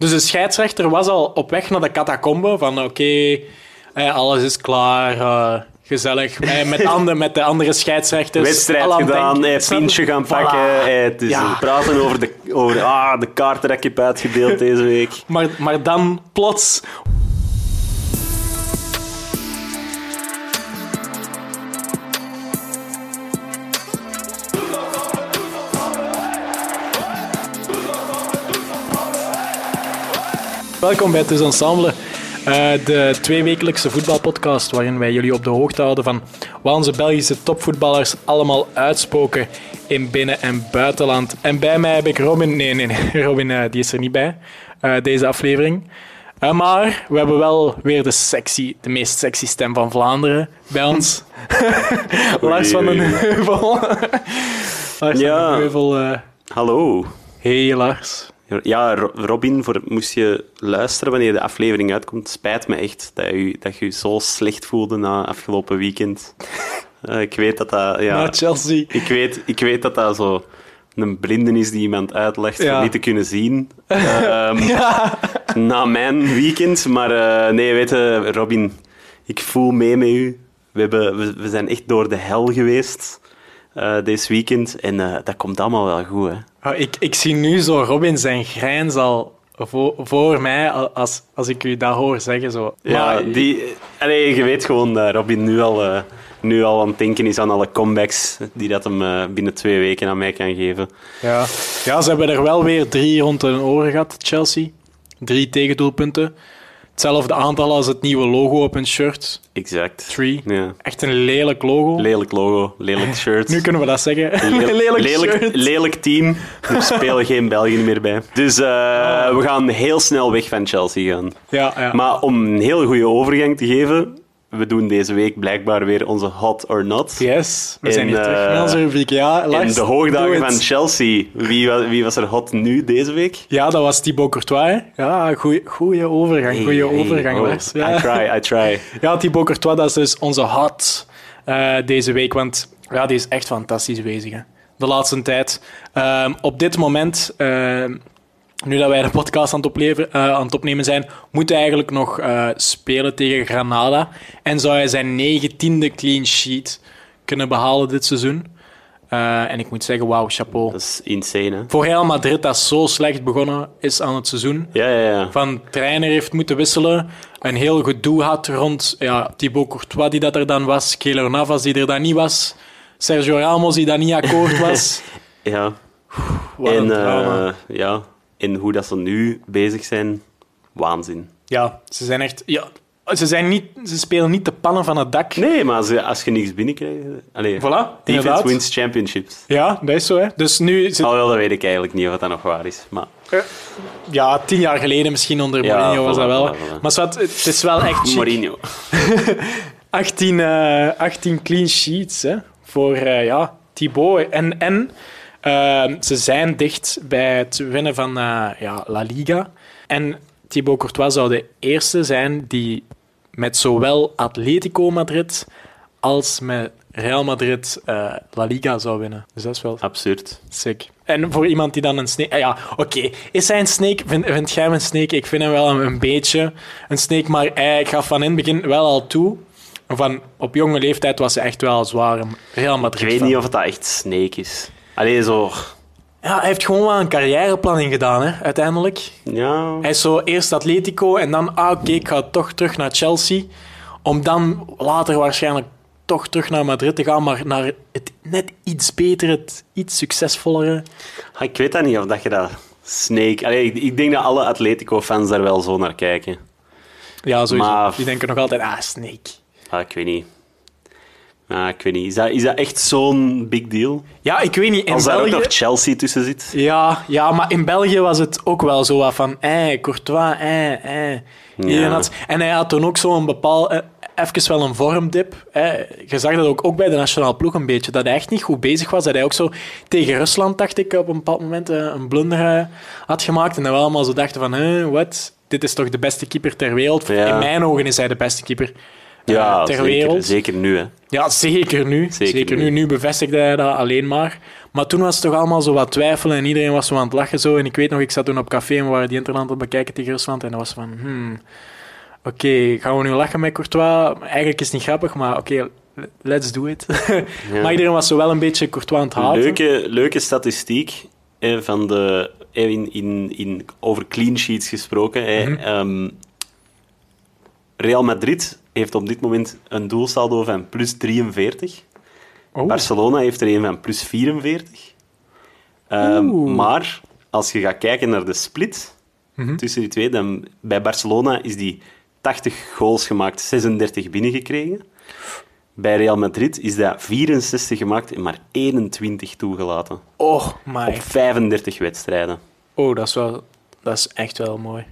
Dus de scheidsrechter was al op weg naar de catacombe van oké, eh, alles is klaar, eh, gezellig. Eh, met, met de andere scheidsrechters. Wedstrijd gedaan, eh, pintje gaan Voilà. pakken. eh, het is Ja. praten over, de, over ah, de kaarten dat ik heb uitgedeeld deze week. Maar, maar dan plots... Welkom bij Het Ensemble, eh, de tweewekelijkse voetbalpodcast waarin wij jullie op de hoogte houden van wat onze Belgische topvoetballers allemaal uitspoken in binnen- en buitenland. En bij mij heb ik Robin... Nee, nee, nee. Robin eh, die is er niet bij, eh, deze aflevering. Maar we hebben wel weer de, sexy, de meest sexy stem van Vlaanderen bij ons. Lars van den. Heuvel. Lars Ja. van den Heuvel. Hallo. hey Lars. Ja, Ro- Robin, voor, moest je luisteren wanneer de aflevering uitkomt, spijt me echt dat je dat je je zo slecht voelde na afgelopen weekend. Eh, ik weet dat dat... Ja, Na Chelsea. ik, weet, ik weet dat dat zo een blinden is die iemand uitlegt Ja. niet te kunnen zien. Ehm, Na mijn weekend. Maar eh, nee, weet je, Robin, ik voel mee met u. We, hebben, we, we zijn echt door de hel geweest deze weekend. En eh, dat komt allemaal wel goed, hè. Oh, ik, ik zie nu zo Robin zijn grijns al voor, voor mij als, als ik u dat hoor zeggen. Zo. Ja, die, allee, je weet gewoon dat Robin nu al, eh, nu al aan het denken is aan alle comebacks die dat hem binnen twee weken aan mij kan geven. Ja. ja, ze hebben er wel weer drie rond hun oren gehad, Chelsea. Drie tegendoelpunten. Hetzelfde aantal als het nieuwe logo op hun shirt. Exact. Three. Ja. Echt een lelijk logo. Lelijk logo, lelijk shirt. nu kunnen we dat zeggen. Le- lelijk, lelijk, shirt. lelijk team. Er spelen geen België meer bij. Dus eh, Oh. we gaan heel snel weg van Chelsea gaan. ja, ja. Maar om een heel goede overgang te geven, we doen deze week blijkbaar weer onze Hot or Not. yes, we zijn hier terug met onze rubriek. Ja, Lars, En de hoogdagen van Chelsea. Wie, wie was er hot nu deze week? Ja, dat was Thibaut Courtois. hè. Ja, goeie overgang. Hey, overgang, oh, Lars. Ja. I try, I try. Ja, Thibaut Courtois, dat is dus onze hot eh, deze week. Want ja, die is echt fantastisch bezig. Hè. De laatste tijd. Ehm, op dit moment, ehm, nu dat wij de podcast aan het, opleven, eh, aan het opnemen zijn, moet hij eigenlijk nog eh, spelen tegen Granada. En zou hij zijn negentiende clean sheet kunnen behalen dit seizoen. Eh, en ik moet zeggen, wauw, chapeau. Dat is insane, hè? Voor Real Madrid, dat zo slecht begonnen is aan het seizoen Ja, ja, ja. van trainer heeft moeten wisselen. Een heel gedoe had rond ja, Thibaut Courtois, die dat er dan was. Keylor Navas, die er dan niet was. Sergio Ramos, die daar niet akkoord was. ja. Wat een En, drama. ja. En hoe dat ze nu bezig zijn, waanzin. Ja, ze zijn echt... Ja, ze, zijn niet, ze spelen niet de pannen van het dak. Nee, maar als je, als je niks binnenkrijgt... Allee, Voilà, defense inderdaad. wins championships. Ja, dat is zo. Hè. Dus nu... Zit, Alhoewel, dat weet ik eigenlijk niet of dat nog waar is. Maar ja, tien jaar geleden misschien onder Ja, Mourinho was voilà, dat wel. voilà, voilà. Maar zwart, het is wel echt chic. Mourinho. 18, eh, 18 clean sheets hè, voor eh, ja, Thibaut. En, en eh, ze zijn dicht bij het winnen van eh, ja, La Liga. En Thibaut Courtois zou de eerste zijn die met zowel Atletico Madrid als met Real Madrid eh, La Liga zou winnen. Dus dat is wel Absurd. sick. En voor iemand die dan een snake... ah ja, oké. Is hij een snake? Vind, vind jij hem een snake? Ik vind hem wel een, een beetje een snake, maar hij gaf van in het begin wel al toe. Van, op jonge leeftijd was hij echt wel zwaar Real Ik Madrid weet fan. niet of het dat echt Snake is. Allee, zo... Ja, hij heeft gewoon wel een carrièreplanning gedaan, hè, uiteindelijk. Ja... Hij is zo eerst Atletico en dan, ah, oké, ik ga toch terug naar Chelsea. Om dan later waarschijnlijk toch terug naar Madrid te gaan, maar naar het net iets betere, het iets succesvollere. Ah, Ik weet dat niet of dat je dat Snake... Allee, ik, ik denk dat alle Atletico-fans daar wel zo naar kijken. Ja, sowieso. Maar- Die denken nog altijd, ah, Snake. Ah, ik weet niet. Ah, ik weet niet. Is dat, is dat echt zo'n big deal? Ja, ik weet niet. In Als daar ook België... nog Chelsea tussen zit? Ja, ja, maar in België was het ook wel zo wat van, eh, Courtois, eh, eh. Iedereen had- En hij had toen ook zo'n bepaal, eh, even wel een vormdip. Eh. Je zag dat ook, ook bij de nationale ploeg een beetje, dat hij echt niet goed bezig was. Dat hij ook zo tegen Rusland, dacht ik, op een bepaald moment eh, een blunder eh, had gemaakt. En dat we allemaal zo dachten van, eh, wat? Dit is toch de beste keeper ter wereld? Ja. In mijn ogen is hij de beste keeper. Eh, Ja, ter zeker, wereld. zeker nu. Hè. Ja, zeker nu. Zeker, Zeker nu. nu. Nu bevestigde hij dat alleen maar. Maar toen was het toch allemaal zo wat twijfelen en iedereen was zo aan het lachen. Zo. En ik weet nog, ik zat toen op café en we waren die Interland aan het bekijken tegen Rusland. En dat was van, hmm, oké, gaan we nu lachen met Courtois? Eigenlijk is het niet grappig, maar oké, let's do it. Ja. maar iedereen was zo wel een beetje Courtois aan het haten. Leuke, leuke statistiek van de, in, in, in, over clean sheets gesproken. Mhm. Ehm, Real Madrid heeft op dit moment een doelsaldo van plus 43. Oh. Barcelona heeft er een van plus 44. Ehm, maar als je gaat kijken naar de split Mhm. tussen die twee, dan bij Barcelona is die 80 goals gemaakt, 36 binnengekregen. Bij Real Madrid is dat 64 gemaakt en maar 21 toegelaten. Oh, my. Op 35 wedstrijden. Oh, dat is, wel, dat is echt wel mooi.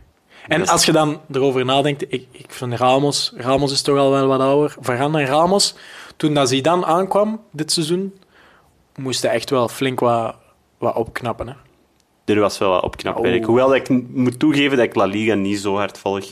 En als je dan erover nadenkt, ik, ik vind Ramos, Ramos is toch al wel wat ouder. Varane en Ramos, toen dat Zidane aankwam dit seizoen, moest hij echt wel flink wat, wat opknappen. Hè? Er was wel wat opknapwerk. Oh. Hoewel ik moet toegeven dat ik La Liga niet zo hard volg.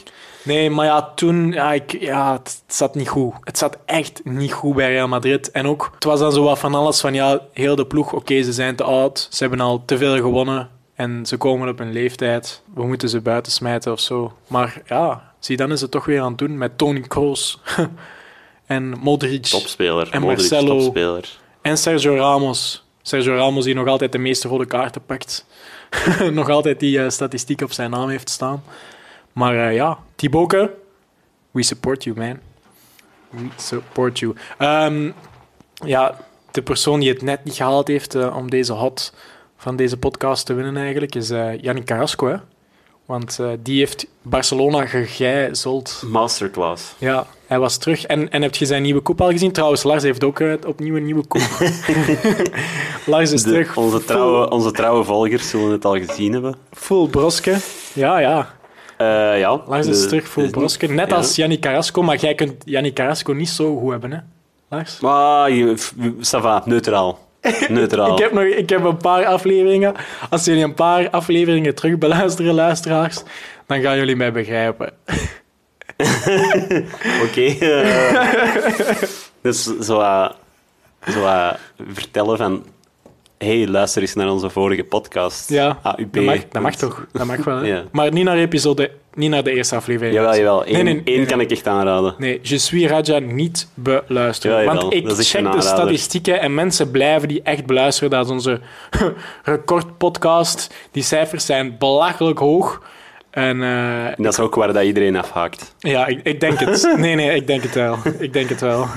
Nee, maar ja, toen, ja, ik, ja, het, het zat niet goed. Het zat echt niet goed bij Real Madrid. En ook, het was dan zo wat van alles van, ja, heel de ploeg, oké, ze zijn te oud, ze hebben al te veel gewonnen en ze komen op een leeftijd. We moeten ze buiten smijten of zo. Maar ja, zie, dan is het toch weer aan het doen met Toni Kroos en Modric Topspeler. En Modric, Marcelo. topspeler. en Sergio Ramos. Sergio Ramos die nog altijd de meeste rode kaarten pakt. nog altijd die eh, statistiek op zijn naam heeft staan. Maar eh, ja, Thibaut, we support you, man. We support you. Ehm, ja, de persoon die het net niet gehaald heeft eh, om deze hot van deze podcast te winnen eigenlijk, is Yannick Carrasco. Hè? Want eh, die heeft Barcelona gegijzeld. Masterclass. Ja, hij was terug. En, en heb je zijn nieuwe koep al gezien? Trouwens, Lars heeft ook eh, opnieuw een nieuwe koep. Lars is De- terug. onze, trouwe, onze trouwe volgers zullen het al gezien hebben. Full broske. Ja, ja. Ja. Lars is terug full broske. Net ja. als Yannick Carrasco, maar jij kunt Yannick Carrasco niet zo goed hebben, hè? Lars? Maar, je, f- ça va, neutraal. Neutraal. Ik heb, nog, ik heb een paar afleveringen. Als jullie een paar afleveringen terug beluisteren, luisteraars, dan gaan jullie mij begrijpen. Oké. eh, dus zo, eh, zo eh, vertellen van... hey, luister eens naar onze vorige podcast. Ja, dat mag, dat mag toch? Dat mag wel? Ja. Maar niet naar, episode, niet naar de eerste aflevering. Jawel, jawel. Eén, Nee, nee, één nee. kan ik echt aanraden. Nee, Je suis Raja niet beluisteren. Ja, Want ik check de statistieken en mensen blijven die echt beluisteren. Dat is onze recordpodcast. Die cijfers zijn belachelijk hoog. En eh, dat is ook waar dat iedereen afhaakt. ja, ik, ik denk het. Nee, nee, ik denk het wel. Ik denk het wel.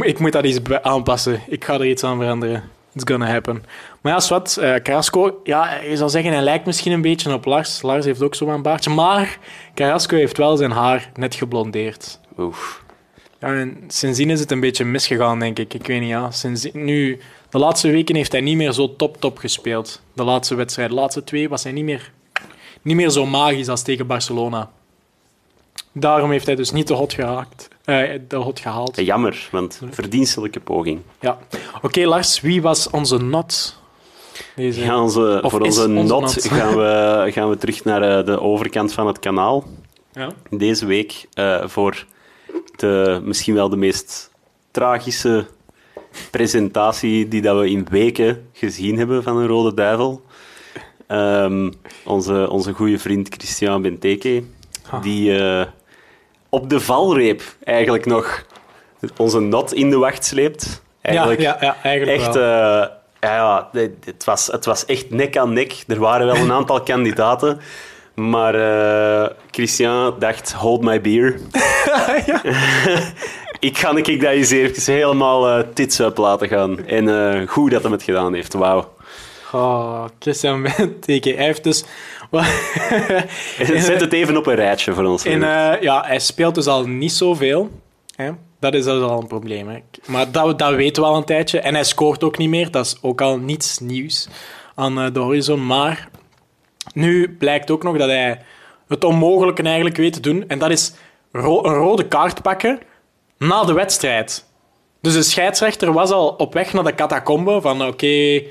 Ik moet dat iets aanpassen. Ik ga er iets aan veranderen. It's gonna happen. Maar ja, Swat, eh Carrasco, ja, je zou zeggen, hij lijkt misschien een beetje op Lars. Lars heeft ook zo'n baardje. Maar Carrasco heeft wel zijn haar net geblondeerd. Oef. Ja, en sindsdien is het een beetje misgegaan, denk ik. Ik weet niet, ja. Sinds, nu, de laatste weken heeft hij niet meer zo top-top gespeeld. De laatste wedstrijd, de laatste twee, was hij niet meer, niet meer zo magisch als tegen Barcelona. Daarom heeft hij dus niet de hot geraakt. Eh, de hot gehaald. Jammer, want verdienstelijke poging. Ja. Oké, Lars, wie was onze not? Deze... Onze, voor onze onze not gaan we, gaan we terug naar eh, de overkant van het kanaal. Ja. Deze week eh, voor de, misschien wel de meest tragische presentatie die dat we in weken gezien hebben van een Rode Duivel. Ehm, onze, onze goede vriend Christian Benteke, die op de valreep eigenlijk nog onze not in de wacht sleept. Ja, Eigenlijk ja, ja, eigenlijk echt, wel. eh, ja, ja, het, was, het was echt nek aan nek. Er waren wel een aantal kandidaten. Maar eh, Christian dacht, hold my beer. ik ga ik dat eens even helemaal eh, tits up laten gaan. En goed dat hij het gedaan heeft, wauw. Oh, Christian Benteke. Hij heeft dus... Zet het even op een rijtje voor ons. In, eh, ja, hij speelt dus al niet zoveel. Hè? Dat is dus al een probleem. Hè? Maar dat, dat weten we al een tijdje. En hij scoort ook niet meer. Dat is ook al niets nieuws aan eh, de horizon. Maar nu blijkt ook nog dat hij het onmogelijke eigenlijk weet te doen. En dat is ro- een rode kaart pakken na de wedstrijd. Dus de scheidsrechter was al op weg naar de catacombe. Van oké,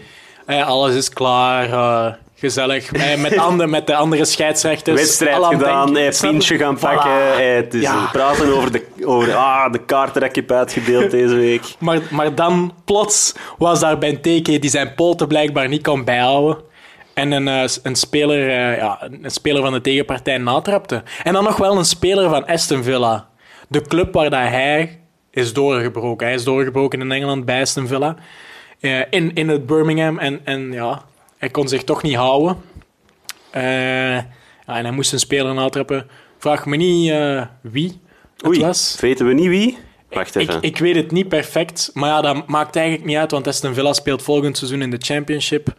eh, alles is klaar. eh, gezellig. Eh, met, andere, met de andere scheidsrechters. Wedstrijd gedaan, eh, pintje gaan Voilà. pakken, eh, het is Ja. praten over de, over ah, de kaarten dat ik heb uitgedeeld deze week. Maar, maar dan plots was daar Benteke die zijn poten blijkbaar niet kon bijhouden. En een, eh, een, speler, eh, ja, een speler van de tegenpartij natrapte. En dan nog wel een speler van Aston Villa. De club waar dat hij is doorgebroken. Hij is doorgebroken in Engeland bij Aston Villa. Eh, in, in het Birmingham. En, en ja, hij kon zich toch niet houden. Eh, en hij moest een speler natrappen. Vraag me niet eh, wie het Oei, was. weten we niet wie? Wacht Ik, even. ik weet het niet perfect, maar ja, dat maakt eigenlijk niet uit, want Aston Villa speelt volgend seizoen in de Championship.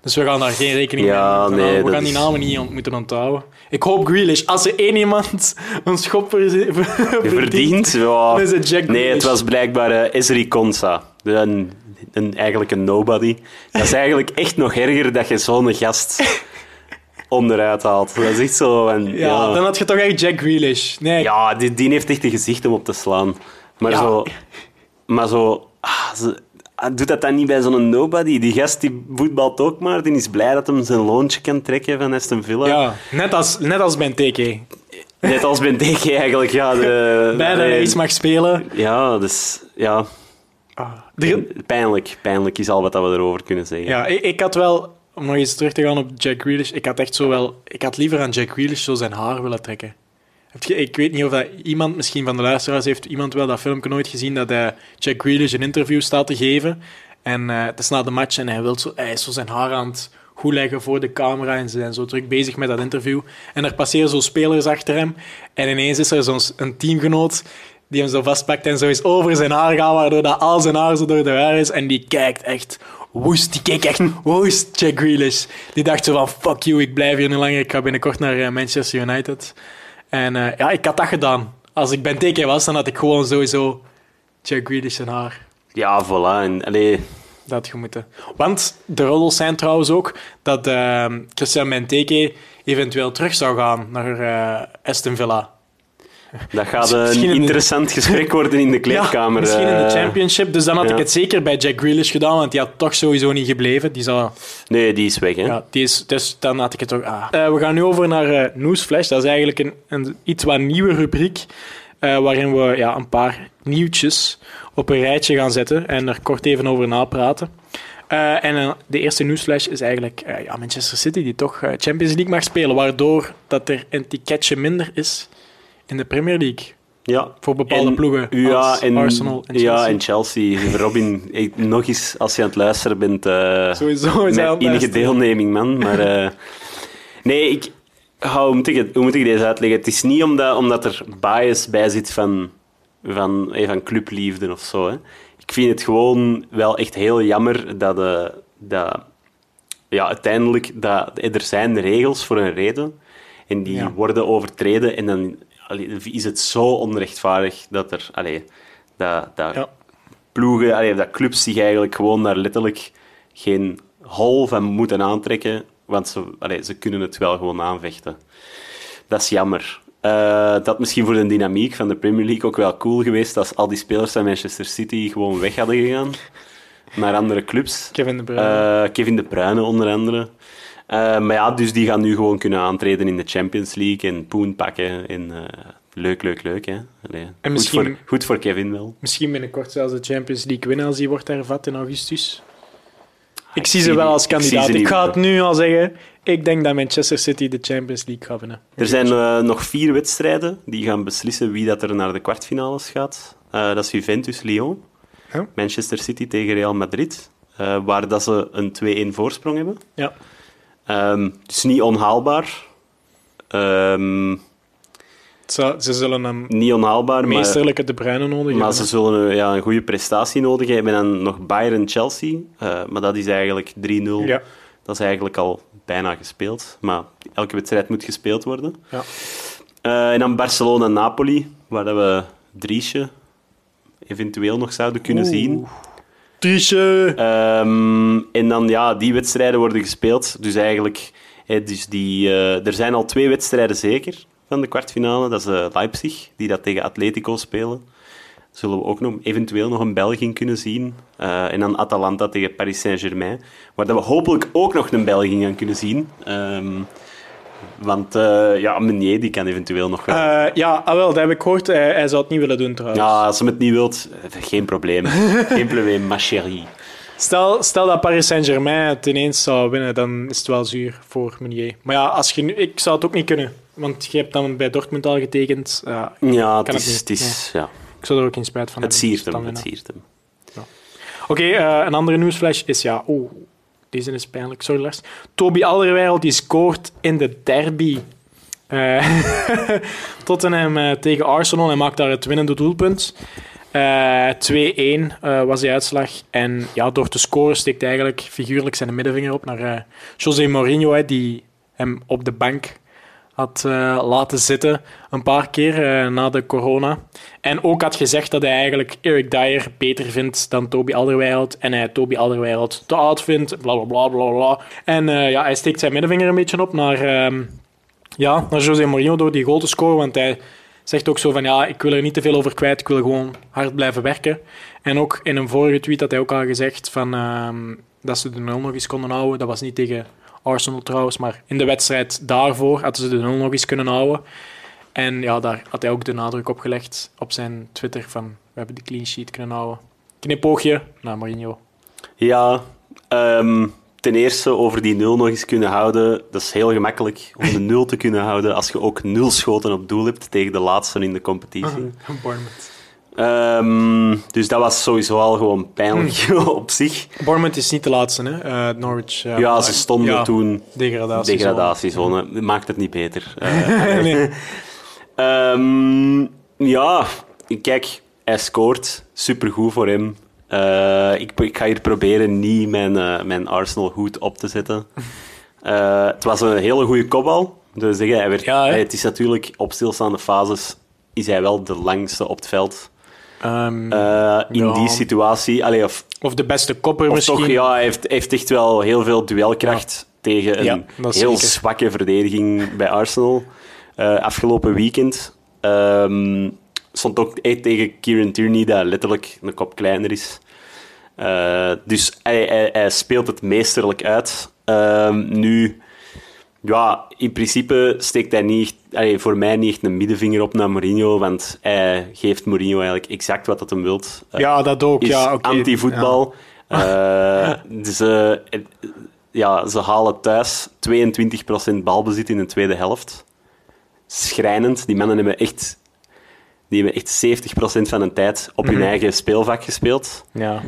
Dus we gaan daar geen rekening Ja, mee nee, We gaan die is- namen niet ont- moeten onthouden. Ik hoop Grealish. Als er één iemand een schop ver- verdient, Verdient? Ja. dan is het Jack Nee, het was blijkbaar eh Esri Konsa. Een, een, eigenlijk een nobody. Dat is eigenlijk echt nog erger dat je zo'n gast onderuit haalt. Dat is echt zo. Ja, Ja, dan had je toch echt Jack Grealish. Nee, ja die, die heeft echt een gezicht om op te slaan. Maar zo... Maar zo... ah, ze- ah, doet dat dan niet bij zo'n nobody? Die gast die voetbalt ook maar. Die is blij dat hem zijn loontje kan trekken van Aston Villa. ja net, als, net als Benteke. Net als Ben Deke eigenlijk. Ja, de, Bij dat hij iets mag spelen. Ja, dus... Ja, Er- pijnlijk. Pijnlijk is al wat dat we erover kunnen zeggen. Ja, ik, ik had wel, om nog eens terug te gaan op Jack Grealish, ik had echt zo wel, ik had liever aan Jack Grealish zo zijn haar willen trekken. Ik weet niet of dat iemand, misschien van de luisteraars, heeft iemand wel dat filmpje nooit gezien dat eh, Jack Grealish een interview staat te geven. En eh, het is na de match en hij, wil zo, hij is zo zijn haar aan het goed leggen voor de camera en ze zijn zo druk bezig met dat interview. En er passeren zo spelers achter hem en ineens is er zo'n teamgenoot die hem zo vastpakt en zo eens over zijn haar gaat, waardoor dat al zijn haar zo door de haar is. En die kijkt echt woest. Die keek echt woest, Jack Grealish. Die dacht zo van, fuck you, ik blijf hier niet langer. Ik ga binnenkort naar eh, Manchester United. En eh, ja, ik had dat gedaan. Als ik Benteke was, dan had ik gewoon sowieso Jack Grealish zijn haar. Ja, voilà. En, allee, Dat had je moeten. Want de roddels zijn trouwens ook dat eh, Christian Benteke eventueel terug zou gaan naar eh, Aston Villa. Dat gaat een interessant gesprek worden in de kleedkamer. Ja, misschien in de eh. championship. Dus dan had ja. ik het zeker bij Jack Grealish gedaan, want die had toch sowieso niet gebleven. Die zou, Nee, die is weg, hè. ja, die is, dus dan had ik het ook... Ah. Eh, we gaan nu over naar eh Newsflash. Dat is eigenlijk een, een iets wat nieuwe rubriek, waarin we ja, een paar nieuwtjes op een rijtje gaan zetten en er kort even over napraten. Eh, en de eerste Newsflash is eigenlijk ja, Manchester City, die toch Champions League mag spelen, waardoor dat er een ticketje minder is in de Premier League. Ja. Voor bepaalde En- ploegen Ja, als en, Arsenal en Chelsea. Ja, en Chelsea. Robin, ik- nog eens, als je aan het luisteren bent, eh, Sowieso is met enige deelneming, man. Maar eh, nee, ik, hoe, moet ik het, hoe moet ik deze uitleggen? Het is niet omdat, omdat er bias bij zit van, van, eh, van clubliefde of zo. Hè. Ik vind het gewoon wel echt heel jammer dat, eh, dat ja, uiteindelijk dat, er zijn regels voor een reden en die Ja. worden overtreden en dan allee, is het zo onrechtvaardig dat er allee, dat, dat Ja. ploegen, allee, dat clubs zich eigenlijk gewoon daar letterlijk geen hol van moeten aantrekken, want ze, allee, ze kunnen het wel gewoon aanvechten. Dat is jammer. Eh, dat misschien voor de dynamiek van de Premier League ook wel cool geweest als al die spelers van Manchester City gewoon weg hadden gegaan naar andere clubs. Kevin De Bruyne. Eh, Kevin De Bruyne onder andere. Eh, maar ja, dus die gaan nu gewoon kunnen aantreden in de Champions League en poen pakken. En, eh, leuk, leuk, leuk. Hè? Allee, goed, misschien- voor, goed voor Kevin wel. Misschien binnenkort zelfs de Champions League winnen als die wordt hervat in augustus. Ik, ik zie ze wel als ik kandidaat. Ik, niet ga het nu al zeggen. Ik denk dat Manchester City de Champions League gaat winnen. Er zijn eh, nog vier wedstrijden die gaan beslissen wie dat er naar de kwartfinales gaat. Dat is Juventus-Lyon. Manchester City tegen Real Madrid, waar dat ze een 2-1 voorsprong hebben. Ja. Ehm dus niet onhaalbaar. Het zou- ze zullen een niet onhaalbaar, maar, meesterlijke De Bruyne nodig maar hebben. ze zullen ja, een goede prestatie nodig hebben. En dan nog Bayern-Chelsea, eh, maar dat is eigenlijk 3-0. Ja. Dat is eigenlijk al bijna gespeeld. Maar elke wedstrijd moet gespeeld worden. Ja. Eh, en dan Barcelona-Napoli, waar we Driesje eventueel nog zouden kunnen Oeh. zien. Triesje. Ehm, en dan, ja, die wedstrijden worden gespeeld. Dus eigenlijk, dus die, eh, er zijn al twee wedstrijden zeker van de kwartfinale. Dat is eh, Leipzig, die dat tegen Atletico spelen. Zullen we ook nog, eventueel nog een België kunnen zien. Eh, en dan Atalanta tegen Paris Saint-Germain. Waar dat we hopelijk ook nog een België gaan kunnen zien. Ehm, Want uh, ja, Meunier die kan eventueel nog wel. Uh, ja, ah, wel, dat heb ik gehoord. Hij, hij, zou het niet willen doen trouwens. Ja, als hij het niet wilt, geen probleem. geen probleem, ma chérie. Stel, stel dat Paris Saint-Germain het ineens zou winnen, dan is het wel zuur voor Meunier. Maar ja, als je nu, ik zou het ook niet kunnen. Want je hebt dan bij Dortmund al getekend. Ja, ja het is... Het, is ja. Ik zou er ook geen spijt van het hebben. Siert hem, het siert hem. Ja. Oké, okay, een andere nieuwsflash is... Ja, oh, deze is pijnlijk. Sorry, Lars. Toby Alderweireld die scoort in de derby. Uh, Tottenham uh, tegen Arsenal en maakt daar het winnende doelpunt. Uh, 2-1 was die uitslag. En ja, door te scoren steekt eigenlijk figuurlijk zijn middenvinger op naar José Mourinho, hè, die hem op de bank had uh, laten zitten een paar keer uh, na de corona. En ook had gezegd dat hij eigenlijk Eric Dyer beter vindt dan Toby Alderweireld. En hij Toby Alderweireld te oud vindt, bla bla bla bla En uh, ja, hij steekt zijn middenvinger een beetje op naar, uh, ja, naar José Mourinho door die goal te scoren. Want hij zegt ook zo van, ja, ik wil er niet te veel over kwijt. Ik wil gewoon hard blijven werken. En ook in een vorige tweet had hij ook al gezegd van, ehm, dat ze de nul nog eens konden houden. Dat was niet tegen Arsenal trouwens, maar in de wedstrijd daarvoor hadden ze de 0 nog eens kunnen houden. En ja, daar had hij ook de nadruk op gelegd op zijn Twitter van we hebben de clean sheet kunnen houden. Knipoogje naar Mourinho. Ja, um, ten eerste over die 0 nog eens kunnen houden. Dat is heel gemakkelijk om de 0 te kunnen houden als je ook 0 schoten op doel hebt tegen de laatste in de competitie. Bournemouth. Um, dus dat was sowieso al gewoon pijnlijk hmm. op zich. Bournemouth is niet de laatste, hè? Uh, Norwich. Ja, ze stonden ja, toen degradatiezone. degradatiezone. Maakt het niet beter. Uh, nee. um, ja, kijk, hij scoort. Supergoed voor hem. Ik, ik, ga hier proberen niet mijn, mijn Arsenal-hoed op te zetten. het was een hele goede kopbal. Dus hij werd, het is natuurlijk op stilstaande fases is hij wel de langste op het veld. Um, uh, in ja. die situatie. Allee, of, of de beste kopper misschien. Toch, ja, hij heeft, heeft echt wel heel veel duelkracht ja. tegen een heel zeker. zwakke verdediging bij Arsenal. Uh, afgelopen weekend um, stond ook echt tegen Kieran Tierney, dat letterlijk een kop kleiner is. Uh, dus hij, hij, hij, speelt het meesterlijk uit. Um, nu ja, in principe steekt hij niet, allee, voor mij niet echt een middenvinger op naar Mourinho, want hij geeft Mourinho eigenlijk exact wat dat hem wilt. Ja, dat ook. Is ja, okay. anti-voetbal. Ja. Uh, dus, uh, ja, ze halen thuis 22% balbezit in de tweede helft. Schrijnend. Die mannen hebben echt, die hebben echt 70% van hun tijd op hun Mhm. eigen speelvak gespeeld. Ja.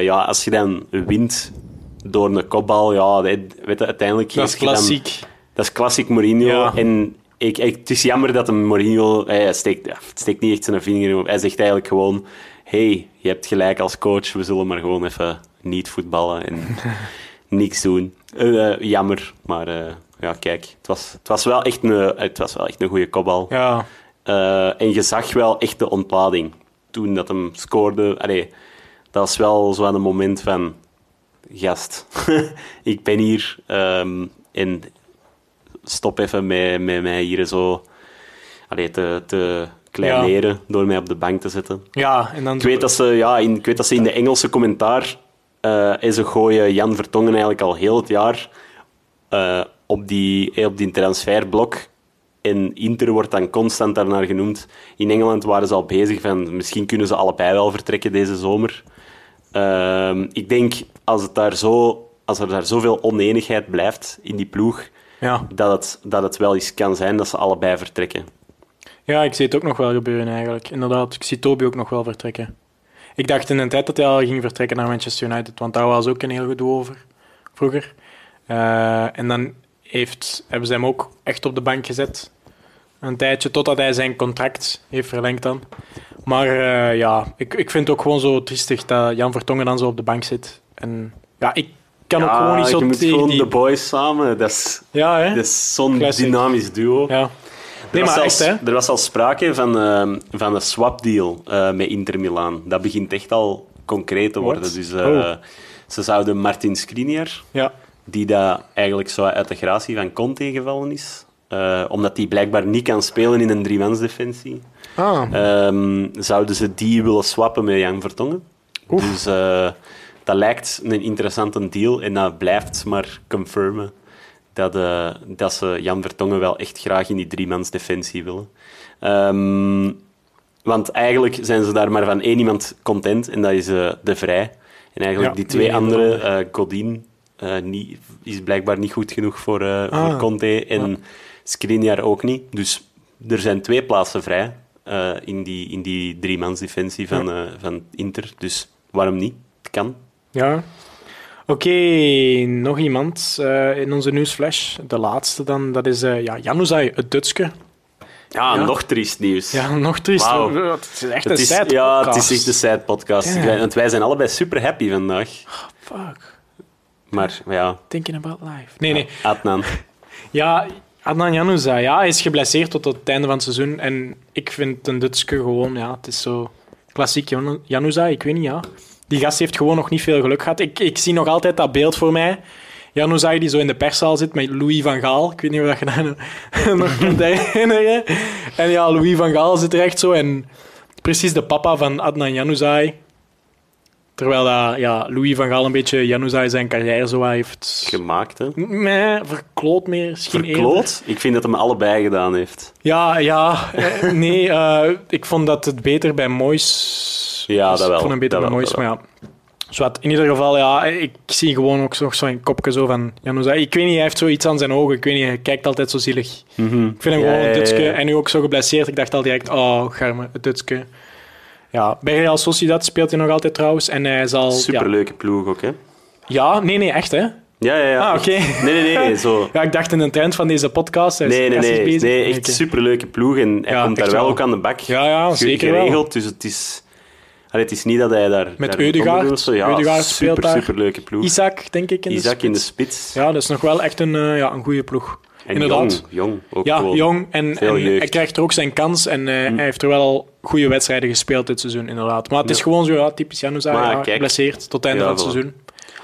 Ja, als je dan wint door een kopbal, ja, weet je, uiteindelijk... Dat is dan- klassiek. dat is klassiek Mourinho. Ja. En ik, ik, het is jammer dat een Mourinho... Hij steekt, steekt niet echt zijn vinger in. Hij zegt eigenlijk gewoon... hey, je hebt gelijk als coach. We zullen maar gewoon even niet voetballen en niks doen. Eh, eh, jammer, maar eh, ja, kijk. Het was, het, was wel echt een, het was wel echt een goede kopbal. Ja. En je zag wel echt de ontlading toen dat hem scoorde. Allee, dat was wel zo aan een moment van... Gast, ik ben hier ehm, en stop even met, met mij hier zo allee, te, te kleineren door mij op de bank te zetten. ja, en dan... Ik weet dat ze, ja, in, ik weet dat ze in de Engelse commentaar eh, en ze gooien Jan Vertongen eigenlijk al heel het jaar eh, op, die, eh, op die transferblok. En Inter wordt dan constant daarnaar genoemd. In Engeland waren ze al bezig van misschien kunnen ze allebei wel vertrekken deze zomer. Ehm, ik denk als, het daar zo, als er daar zoveel oneenigheid blijft in die ploeg, Ja. dat het, dat het wel eens kan zijn dat ze allebei vertrekken. ja, ik zie het ook nog wel gebeuren eigenlijk. Inderdaad, ik zie Toby ook nog wel vertrekken. Ik dacht in een tijd dat hij al ging vertrekken naar Manchester United, want daar was ook een heel gedoe over vroeger. Eh, en dan heeft, hebben ze hem ook echt op de bank gezet. Een tijdje, totdat hij zijn contract heeft verlengd dan. Maar eh, ja, ik, ik vind het ook gewoon zo triestig dat Jan Vertongen dan zo op de bank zit. En ja, ik kan ook gewoon niet zo je moet tegen gewoon die... de boys samen. Dat is, Ja, hè? dat is zo'n Classic. dynamisch duo. Ja. Er, Nee, was maar zelfs, echt, hè? er was al sprake van, eh, van een swapdeal eh met Inter Milaan. Dat begint echt al concreet te worden. Dus eh, Oh. ze zouden Martin Skriniar, Ja. die dat eigenlijk zo uit de gratie van Conte gevallen is, eh, omdat hij blijkbaar niet kan spelen in een driemansdefensie, Ah, ehm, zouden ze die willen swappen met Jan Vertongen. Oef. Dus dat lijkt een interessante deal en dat blijft maar confirmen dat, eh, dat ze Jan Vertongen wel echt graag in die driemans defensie willen. Ehm, want eigenlijk zijn ze daar maar van één iemand content, en dat is eh, De Vrij. En eigenlijk Ja, die twee die andere, eh Godin, niet, is blijkbaar niet goed genoeg voor, Ah. voor Conte en Skriniar ook niet. Dus er zijn twee plaatsen vrij in die, in die driemans defensie van, van Inter. Dus waarom niet? Het kan. Ja. Oké, nog iemand eh, in onze nieuwsflash. De laatste dan, dat is uh, ja, Januzaj, het Dutske. Ja, Ja. nog triest nieuws. Ja, nog triest. Wauw. Het is echt Het een is, sad ja, het is echt een side podcast. Want wij zijn allebei super happy vandaag. Fuck, Maar ja, thinking about life. Nee, nee. Adnan. Ja, Adnan Januzaj, ja, hij is geblesseerd tot het einde van het seizoen. En ik vind een Dutske gewoon, ja, het is zo klassiek Janu- Januzaj, ik weet niet, ja. Die gast heeft gewoon nog niet veel geluk gehad. Ik, ik zie nog altijd dat beeld voor mij. Januzaj die zo in de perszaal zit met Louis van Gaal. Ik weet niet of dat je dat nog kunt herinneren. En ja, Louis van Gaal zit er echt zo. En precies de papa van Adnan Januzaj. Terwijl dat, ja, Louis van Gaal een beetje Januzaj zijn carrière zo heeft... Gemaakt, hè? Nee, verkloot meer. Misschien eerder. Verkloot? Ik vind dat hem allebei gedaan heeft. Ja, ja. eh, nee, eh, ik vond dat het beter bij Mois. Ja, dat wel. Ik vond hem beter Dat dat maar ja. Zwat, in ieder geval, ja, ik zie gewoon ook nog zo'n kopje zo van Januzaj. Ik weet niet, hij heeft zoiets aan zijn ogen. Ik weet niet, hij kijkt altijd zo zielig. Ik vind hem Ja, gewoon een Dutske. En nu ook zo geblesseerd. Ik dacht al direct, oh, garme, het Dutske. Ja, bij Real Sociedad speelt hij nog altijd trouwens. En hij zal... Ja, Superleuke ploeg ook, hè? ja, nee, nee, echt hè. Ja, ja, ja. Ah, oké. Nee, nee, nee. Zo. Ja, ik dacht in de trend van deze podcast. Hij is Nee, nee, nee. bezig. nee echt Oké. superleuke ploeg. En hij Ja, komt daar wel ook aan de bak. Ja, ja, zeker wel. geregeld. Dus het is... Allee, het is niet dat hij daar... Met zo. Ja, Ødegaard speelt super, daar. superleuke ploeg. Isaac, denk ik, in de Isaac in de spits. Ja, dat is nog wel echt een, eh, ja, een goede ploeg. en inderdaad. Jong, jong ook Ja, jong. En, hij krijgt er ook zijn kans. En eh, hij heeft er wel al goede wedstrijden gespeeld dit seizoen, inderdaad. Maar het is Ja. gewoon zo, ja, typisch Januzaj, ja, geblesseerd tot het einde Ja, van het seizoen.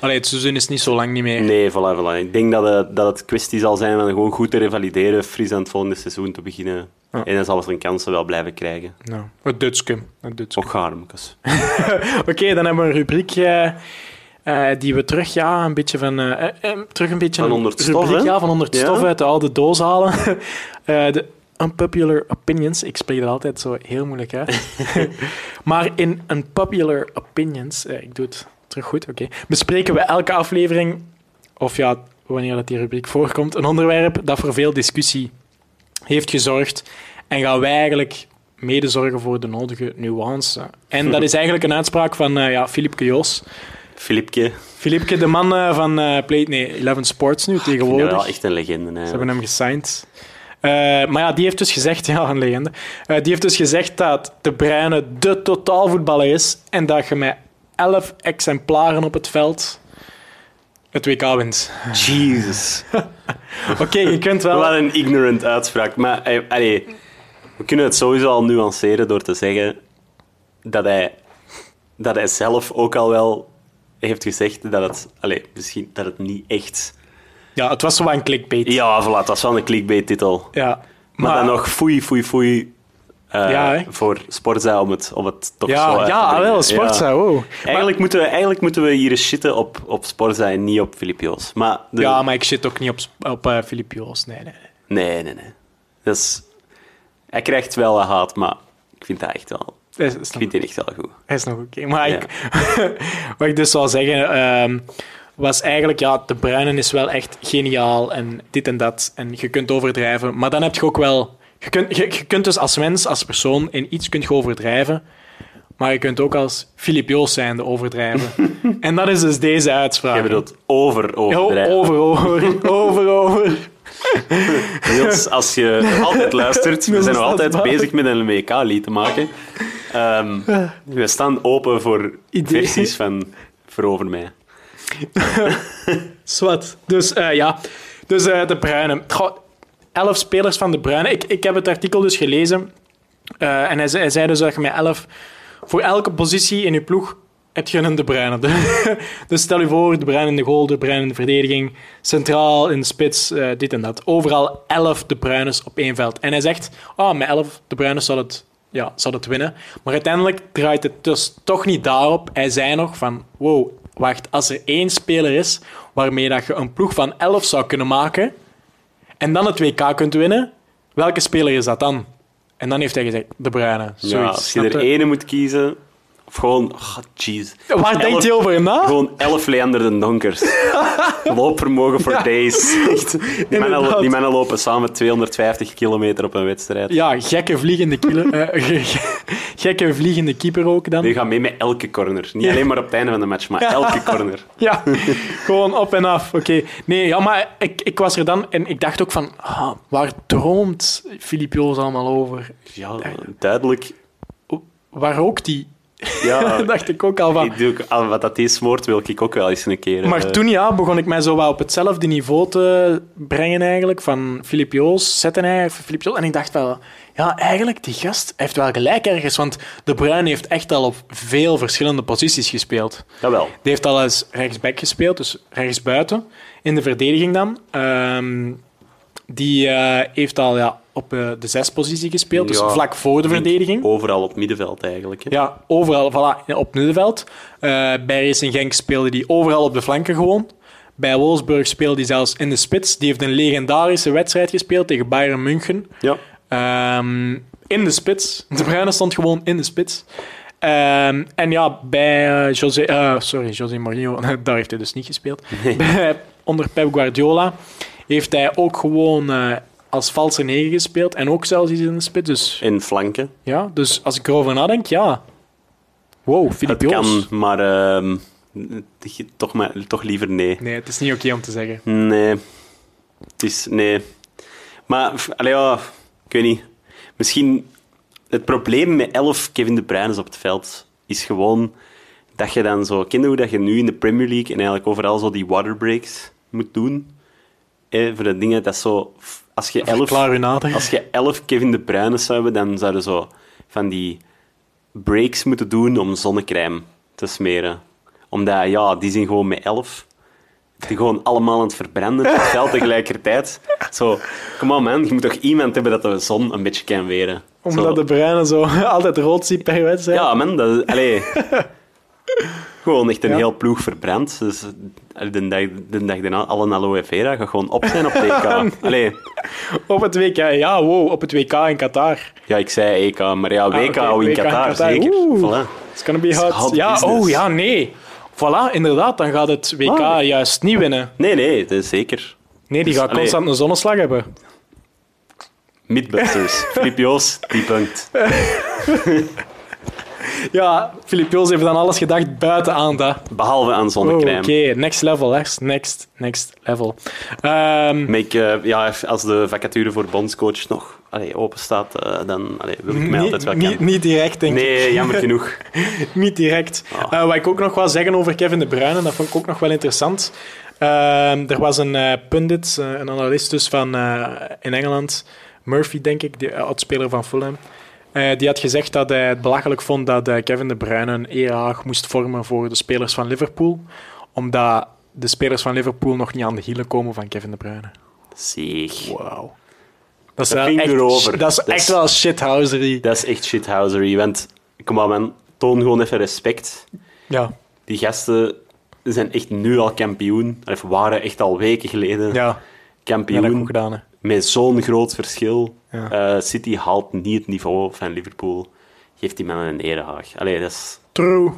Allee, het seizoen is niet zo lang niet meer. Nee, voilà, voilà. Ik denk dat het, dat het kwestie zal zijn van gewoon goed te revalideren, fris aan het volgende seizoen te beginnen. Ja. En dan zal zijn kansen wel blijven krijgen. Nou, het Dutske. Het Dutske. Och. Oké, dan hebben we een rubriek eh, eh, die we terug, ja, een beetje van... eh, terug een beetje Van onder het stof, rubriek, ja, van onder het Ja? stof uit de oude doos halen. De unpopular opinions. Ik spreek dat altijd zo heel moeilijk uit. maar in unpopular opinions, ik doe het terug goed, oké, bespreken we elke aflevering, of ja, wanneer dat die rubriek voorkomt, een onderwerp dat voor veel discussie heeft gezorgd. En gaan wij eigenlijk mede zorgen voor de nodige nuance. En dat is eigenlijk een uitspraak van eh ja, Filipke Joos. Filipke, Filipke, de man eh, van eh Play, nee, 11 Sports nu vind tegenwoordig. wel echt een legende. Ze hebben hem gesigned. Maar ja, die heeft dus gezegd, ja, een legende. Die heeft dus gezegd dat De Bruyne de totaalvoetballer is en dat je met 11 exemplaren op het veld het WK wint. Jesus. Oké, je kunt wel... Wat een ignorant uitspraak. Maar eh, allee, we kunnen het sowieso al nuanceren door te zeggen dat hij, dat hij zelf ook al wel heeft gezegd dat het, allee, misschien, dat het niet echt... Ja, het was wat een clickbait. Ja, voilà, dat was wel een clickbait-titel. Ja, Maar, dan nog foei, foei, foei eh, Ja, voor Sportza om het, om het toch zo Ja, te ja brengen. wel, Sportza, wow. Eigenlijk, moeten we, eigenlijk moeten we hier shitten op, op Sportza en niet op Filipio's. Maar de- Ja, maar ik zit ook niet op, op Filip Joos. Nee, nee. nee. Nee, nee, nee. Dat is... Hij krijgt wel wat haat, maar ik vind dat echt wel... Is Ik vind die echt wel goed. hij is nog oké. Maar Ja. ik, wat ik dus zou zeggen, ehm, was eigenlijk, ja, de Bruinen is wel echt geniaal en dit en dat. En je kunt overdrijven. Maar dan heb je ook wel... Je kunt, je, je kunt dus als mens, als persoon, in iets kunt je overdrijven. Maar je kunt ook als Filip Joos zijnde overdrijven. en dat is dus deze uitspraak. Je bedoelt over Ja, overdrijven. over, over, over, over. Niels, als je altijd luistert, we zijn nog altijd bezig met een WK-lied te maken. Ehm, we staan open voor Idee. versies van Verover mij. Zwat. Dus eh, ja, dus eh, de Bruinen. Goh, elf spelers van de Bruinen. Ik, ik heb het artikel dus gelezen. Eh, en hij, zei- dus dat je met elf... Voor elke positie in je ploeg heb je De Bruyne. dus stel je voor, De Bruyne in de goal, De Bruyne in de verdediging, centraal in de spits, eh, dit en dat. Overal elf De Bruynes op één veld. En hij zegt, oh, met elf De Bruynes zal het, ja, zal het winnen. Maar uiteindelijk draait het dus toch niet daarop. Hij zei nog van, wow, wacht, als er één speler is waarmee dat je een ploeg van 11 zou kunnen maken en dan het WK kunt winnen, welke speler is dat dan? En dan heeft hij gezegd, De Bruyne. Ja, Zoiets, als je er ene moet kiezen, of gewoon, oh, jeez. Waar denkt hij over na? Gewoon elf Leander de Donkers. Loopvermogen voor Ja. days. Echt. Die, mannen, Inderdaad. die mannen lopen samen 250 kilometer op een wedstrijd. Ja, gekke vliegende, kilo, eh, ge- ge- gekke vliegende keeper ook dan. Die gaan mee met elke corner. Niet alleen maar op het einde van de match, maar elke corner. Ja, gewoon op en af. Oké. Nee, ja, maar ik, ik was er dan en ik dacht ook van, ah, waar droomt Filip Joos allemaal over? Ja, duidelijk. Waar rookt die? Ja, dacht ik ook al van. ik doe ook, wat dat is smoort, wil ik ook wel eens een keer. Maar eh, toen ja, begon ik mij zo wel op hetzelfde niveau te brengen eigenlijk, van Filip Joos, zetten hij, Filip Joos. En ik dacht wel, ja, eigenlijk, die gast heeft wel gelijk ergens, want De Bruyne heeft echt al op veel verschillende posities gespeeld. Jawel. Die heeft al eens rechtsback gespeeld, dus rechtsbuiten, in de verdediging dan. Ehm, die eh, heeft al ja, op eh, de zespositie gespeeld, dus vlak voor de verdediging. Overal op middenveld eigenlijk. Hè. Ja, overal voilà, op middenveld. Eh, bij Racing Genk speelde hij overal op de flanken gewoon. Bij Wolfsburg speelde hij zelfs in de spits. Die heeft een legendarische wedstrijd gespeeld tegen Bayern München. Ja. Ehm, in de spits. De Bruyne stond gewoon in de spits. Ehm, en ja, bij eh, José... sorry, José Mourinho, daar heeft hij dus niet gespeeld. Bij, onder Pep Guardiola heeft hij ook gewoon als valse negen gespeeld. En ook zelfs iets in de spits. Dus In flanken. ja, dus als ik erover nadenk, ja. Wow, Filip Het Joos. kan, maar ehm, toch, maar toch liever nee. Nee, het is niet oké om te zeggen. Nee. Het is... Nee. Maar, f- allee, ja, ik weet niet. Misschien... Het probleem met elf Kevin De Bruyne's op het veld is gewoon dat je dan zo... Ken je hoe dat je nu in de Premier League en eigenlijk overal zo die waterbreaks moet doen? Eh, voor de dingen, dat zo... Als je elf... Als je elf Kevin De Bruyne's zou hebben, dan zouden zo van die breaks moeten doen om zonnecrème te smeren. Omdat, ja, die zijn gewoon met elf. Die gewoon allemaal aan het verbranden het veld tegelijkertijd. Zo, come on man, je moet toch iemand hebben dat de zon een beetje kan weren. Omdat Zo. de Bruyne zo altijd rood ziet per wedstrijd. Ja man, dat is... Allee. Gewoon echt een Ja. heel ploeg verbrand. Dus de dag, de dag daarna, alle aloe vera gaat gewoon op zijn op TK. Allee. Op het WK, ja, wow, op het WK in Qatar. Ja, ik zei EK, maar ja, WK Ah, in WK in Qatar, zeker. Oeh. Voilà. It's gonna be hot. hot ja, business. oh ja, nee. Voilà, inderdaad, dan gaat het WK Ah. juist niet winnen. Nee, nee, dat is zeker. Nee, die Dus, gaat allee. constant een zonneslag hebben. Mythbusters. Filip Joos, die punt. Ja, Filip Joos heeft aan alles gedacht buiten aan dat. Behalve aan Oh, zonnecrème. Oké, next level, hè. Next, next level. Ehm, eh, ja, als de vacature voor bondscoach nog allee, open staat, eh, dan allee, wil ik mij altijd wel kennen. niet direct, denk ik. Nee, jammer genoeg. Niet direct. Ah. Eh, wat ik ook nog wil zeggen over Kevin De Bruyne, dat vond ik ook nog wel interessant. Ehm, er was een pundit, een analist dus van, in Engeland, Murphy denk ik, de oudspeler van Fulham. Eh, die had gezegd dat hij het belachelijk vond dat eh, Kevin De Bruyne een EAG moest vormen voor de spelers van Liverpool, omdat de spelers van Liverpool nog niet aan de hielen komen van Kevin De Bruyne. Zeg. Wauw. Dat is, Dat wel echt, erover. dat is Dat echt is- wel shithousery. Dat is echt shithousery, want kom on man, toon gewoon even respect. Ja, Die gasten zijn echt nu al kampioen. Of waren echt al weken geleden ja, kampioen. gedaan. Hè. met zo'n groot verschil. Ja. Eh, City haalt niet het niveau van Liverpool. Geeft die mannen een erehaag. Allee, dat is... True.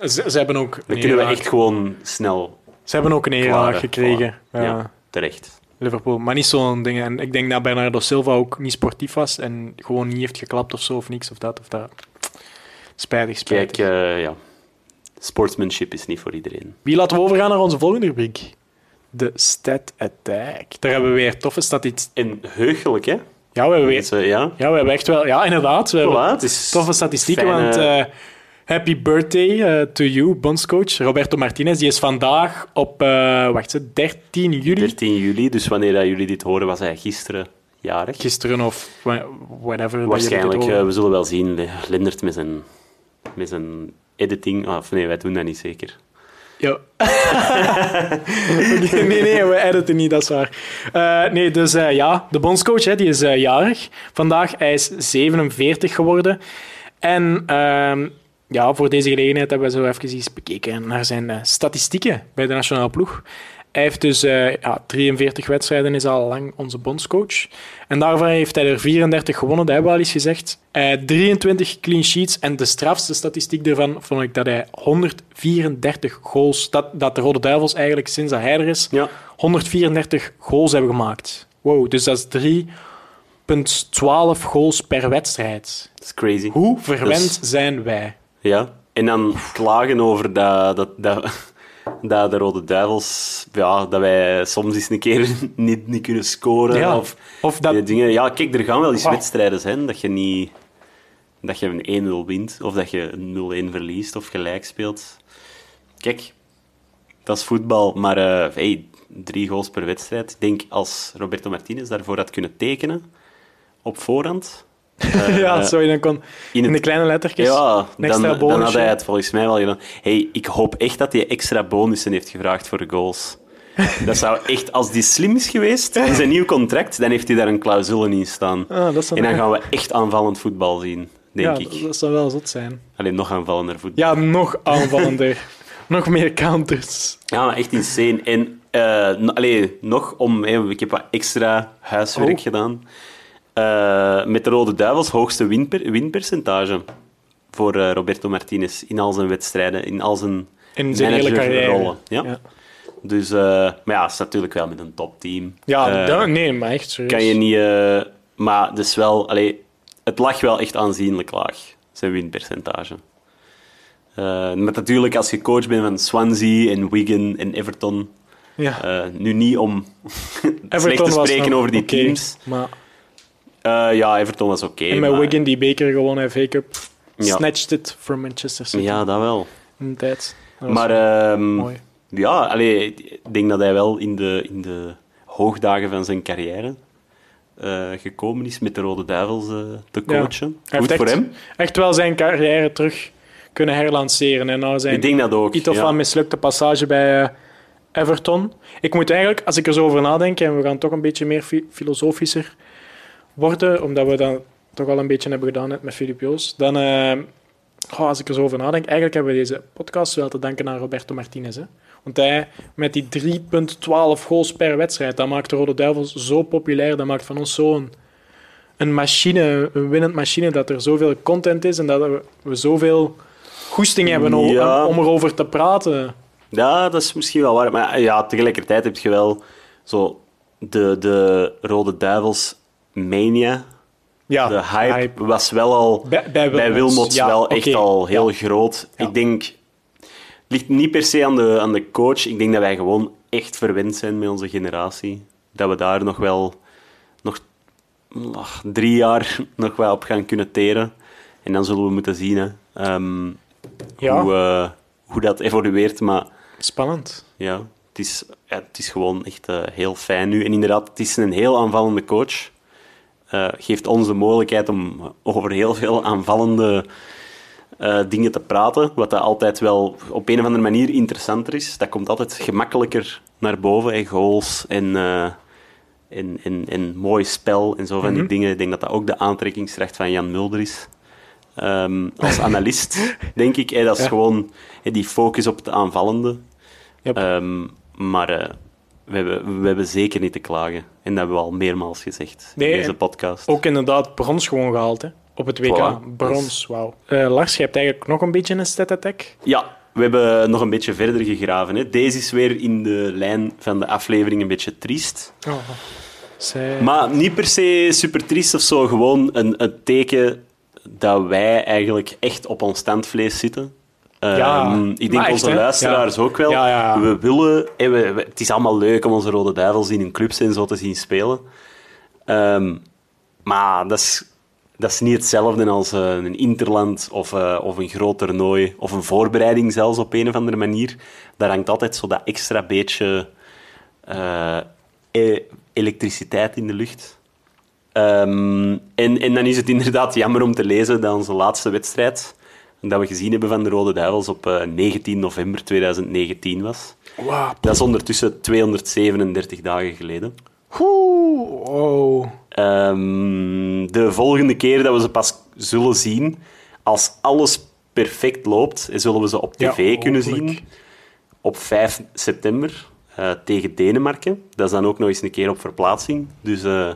Ze, ze hebben ook Dan kunnen we echt gewoon snel Ze hebben ook een erehaag gekregen. Voilà. Ja, Ja, terecht. Liverpool. Maar niet zo'n ding. En ik denk dat Bernardo Silva ook niet sportief was en gewoon niet heeft geklapt of zo, of niks of dat of dat. Spijtig, spijtig. Kijk, eh, ja. Sportsmanship is niet voor iedereen. Wie laten we overgaan naar onze volgende rubriek? De Stat Attack. Daar hebben we weer toffe statistieken. En heugelijk, hè? Ja, we hebben weer... Ja. Ja, we hebben echt wel... Ja, inderdaad. We hebben Voilà, het is toffe statistieken, fijne- want... eh, happy birthday eh, to you, bondscoach Roberto Martinez. Die is vandaag op, eh, wacht, eens, 13 juli. 13 juli, dus wanneer dat jullie dit horen, was hij gisteren jarig. Gisteren of wha- whatever. Waarschijnlijk, we zullen wel zien. Lindert met zijn, met zijn editing. Of nee, wij doen dat niet zeker. Nee, nee, we editen niet, dat is waar. Eh, nee, dus eh, ja, de bondscoach hè, die is eh, jarig vandaag. Hij is 47 geworden. En ehm, ja, voor deze gelegenheid hebben we zo even eens bekeken naar zijn statistieken bij de nationale ploeg. Hij heeft dus eh, ja, 43 wedstrijden, is al lang onze bondscoach. En daarvan heeft hij er 34 gewonnen, dat hebben we al eens gezegd. Eh 23 clean sheets. En de strafste statistiek daarvan vond ik dat hij 134 goals, dat, dat de Rode Duivels eigenlijk sinds dat hij er is, Ja. 134 goals hebben gemaakt. Wow, dus dat is 3,12 goals per wedstrijd. Dat is crazy. Hoe verwend Dus- zijn wij? Ja. En dan klagen over dat, dat, dat, dat de Rode Duivels... Ja, dat wij soms eens een keer niet, niet kunnen scoren. Ja, Of, of dat- die dingen. Ja, kijk, er gaan wel eens wedstrijden zijn dat je niet... Dat je een 1-0 wint, of dat je een 0-1 verliest, of gelijk speelt. Kijk, dat is voetbal, maar eh, hey, drie goals per wedstrijd. Ik denk, als Roberto Martinez daarvoor had kunnen tekenen, op voorhand... eh, ja, eh, sorry, dan kon in, het- de kleine lettertjes ja, dan, dan had hij het volgens mij wel gedaan. Hey, ik hoop echt dat hij extra bonussen heeft gevraagd voor de goals. Dat zou echt, als die slim is geweest in zijn nieuw contract, dan heeft hij daar een clausule in staan. Ah, En dan gaan we echt aanvallend voetbal zien, denk ja, ik. dat zou wel zot zijn. Alleen nog aanvallender voetbal. Ja, nog aanvallender. nog meer counters. Ja, maar echt insane. En no- allee, nog om... ik heb wat extra huiswerk Oh. gedaan. Eh, met de Rode Duivels hoogste winper, winpercentage voor eh, Roberto Martinez in al zijn wedstrijden, in al zijn, In zijn hele carrière. managerrollen. Ja. Ja, Dus, eh, maar ja, het is natuurlijk wel met een topteam. ja dat- nee, maar echt serieus. kan je niet... maar het is wel... Allee, het lag wel echt aanzienlijk laag, zijn winpercentage. Maar natuurlijk, als je coach bent van Swansea en Wigan en Everton... Ja. nu niet om slecht te spreken over die teams. Maar, ja, Everton was oké. en met maar- Wigan die beker gewonnen, FA Cup, Ja. snatched it from Manchester City Ja, dat wel. in de tijd. Maar ehm, mooi. ja, allee, ik denk dat hij wel in de, in de hoogdagen van zijn carrière eh, gekomen is met de Rode Duivels eh, te Ja. coachen. Hij Goed heeft voor echt, hem. echt wel zijn carrière terug kunnen herlanceren. En nou zijn Ik denk dat ook. iets of ja. van mislukte passage bij eh, Everton. Ik moet eigenlijk, als ik er zo over nadenk, en we gaan toch een beetje meer fi- filosofischer worden, omdat we dat toch al een beetje hebben gedaan net met Filip Joos, dan, eh, oh, als ik er zo over nadenk, eigenlijk hebben we deze podcast wel te danken aan Roberto Martinez. Hè? Want hij, met die 3,12 goals per wedstrijd, dat maakt de Rode Duivels zo populair, dat maakt van ons zo'n een machine, een winnend machine, dat er zoveel content is en dat we, we zoveel goesting hebben om, om erover te praten. Ja, dat is misschien wel waar. Maar ja, tegelijkertijd heb je wel zo de, de Rode Duivels mania. Ja, de hype, was wel al Bij, bij bij Wilmots. Wilmots Ja, wel echt al heel Ja. groot. Ja. Ik denk, het ligt niet per se aan de, aan de coach. Ik denk dat wij gewoon echt verwend zijn met onze generatie. Dat we daar nog wel nog ach, drie jaar nog wel op gaan kunnen teren. En dan zullen we moeten zien hè, ehm, Ja. hoe, eh, hoe dat evolueert. Maar Spannend. ja, het is, het is gewoon echt eh, heel fijn nu. En inderdaad, het is een heel aanvallende coach. Eh, geeft ons de mogelijkheid om over heel veel aanvallende eh, dingen te praten. Wat dat altijd wel op een of andere manier interessanter is. Dat komt altijd gemakkelijker naar boven. hè, goals en, eh, en, en, en mooi spel en zo van die Mhm. dingen. Ik denk dat dat ook de aantrekkingskracht van Jan Mulder is. Ehm, als analist, denk ik. dat is Ja. gewoon die focus op het aanvallende. Yep. Ehm, maar we, hebben, we hebben zeker niet te klagen. En dat hebben we al meermaals gezegd Nee, in deze podcast. Ook inderdaad brons gewoon gehaald hè? op het WK. Voilà. Brons, wauw. Eh, Lars, je hebt eigenlijk nog een beetje een stat attack. Ja, we hebben nog een beetje verder gegraven. Hè. Deze is weer in de lijn van de aflevering een beetje triest. Oh. Zij... Maar niet per se super triest of zo. Gewoon een, een teken dat wij eigenlijk echt op ons standvlees zitten. Ja, Ehm, ik denk echt, onze hè? luisteraars Ja. ook wel. Ja, ja, ja. We willen... hè, we- we- het is allemaal leuk om onze Rode Duivels in hun clubs en zo te zien spelen. Ehm, maar dat is, dat is niet hetzelfde als eh, een interland of, eh, of een groot toernooi of een voorbereiding zelfs op een of andere manier. Daar hangt altijd zo dat extra beetje eh, e- elektriciteit in de lucht. Ehm, en, en dan is het inderdaad jammer om te lezen dat onze laatste wedstrijd dat we gezien hebben van de Rode Duivels op eh, 19 november 2019 was. Wauw. Dat is ondertussen 237 dagen geleden. Oeh, wow. Ehm, de volgende keer dat we ze pas zullen zien, als alles perfect loopt, zullen we ze op Ja, tv kunnen zien op 5 september. eh, tegen Denemarken. Dat is dan ook nog eens een keer op verplaatsing. Dus, eh,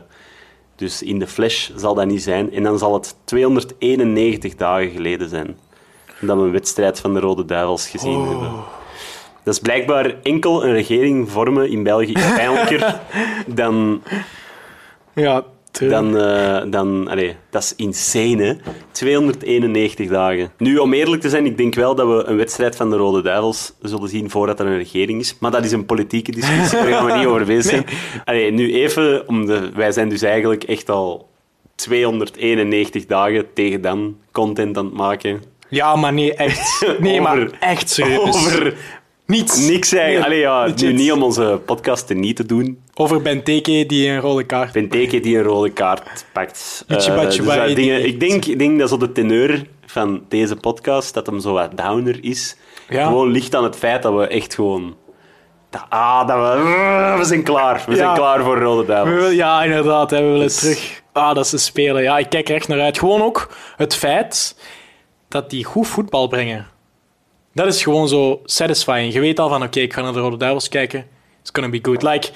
dus in de flash zal dat niet zijn. En dan zal het 291 dagen geleden zijn dat we een wedstrijd van de Rode Duivels gezien Oh. hebben. Dat is blijkbaar enkel een regering vormen in België is pijnlijker dan Ja, dan, eh, dan allee, dat is insane, hè? 291 dagen. Nu, om eerlijk te zijn, ik denk wel dat we een wedstrijd van de Rode Duivels zullen zien voordat er een regering is. Maar dat is een politieke discussie, daar gaan we niet over bezig zijn. Allee, nu even, om de, wij zijn dus eigenlijk echt al 291 dagen tegen dan content aan het maken. Ja, maar nee, echt. Nee, maar Over- echt serieus. Over Niets. niks eigenlijk. Allee, ja, legit. nu niet om onze podcast niet te doen. Over Benteke die een rode kaart... Benteke die een rode kaart pakt. Eh, Batshuayi dat dingen, ik, denk, ik denk dat zo de teneur van deze podcast, dat hem zo wat downer is. Ja. Gewoon ligt aan het feit dat we echt gewoon... Dat, ah, dat we... We zijn klaar. We zijn klaar voor Rode Duivels. ja, inderdaad. Hè, we willen Dus- terug. Ah, dat ze spelen. Ja, ik kijk er echt naar uit. Gewoon ook het feit dat die goed voetbal brengen. Dat is gewoon zo satisfying. Je weet al van, oké, ik ga naar de Rode Duivels kijken. It's gonna be good. Like,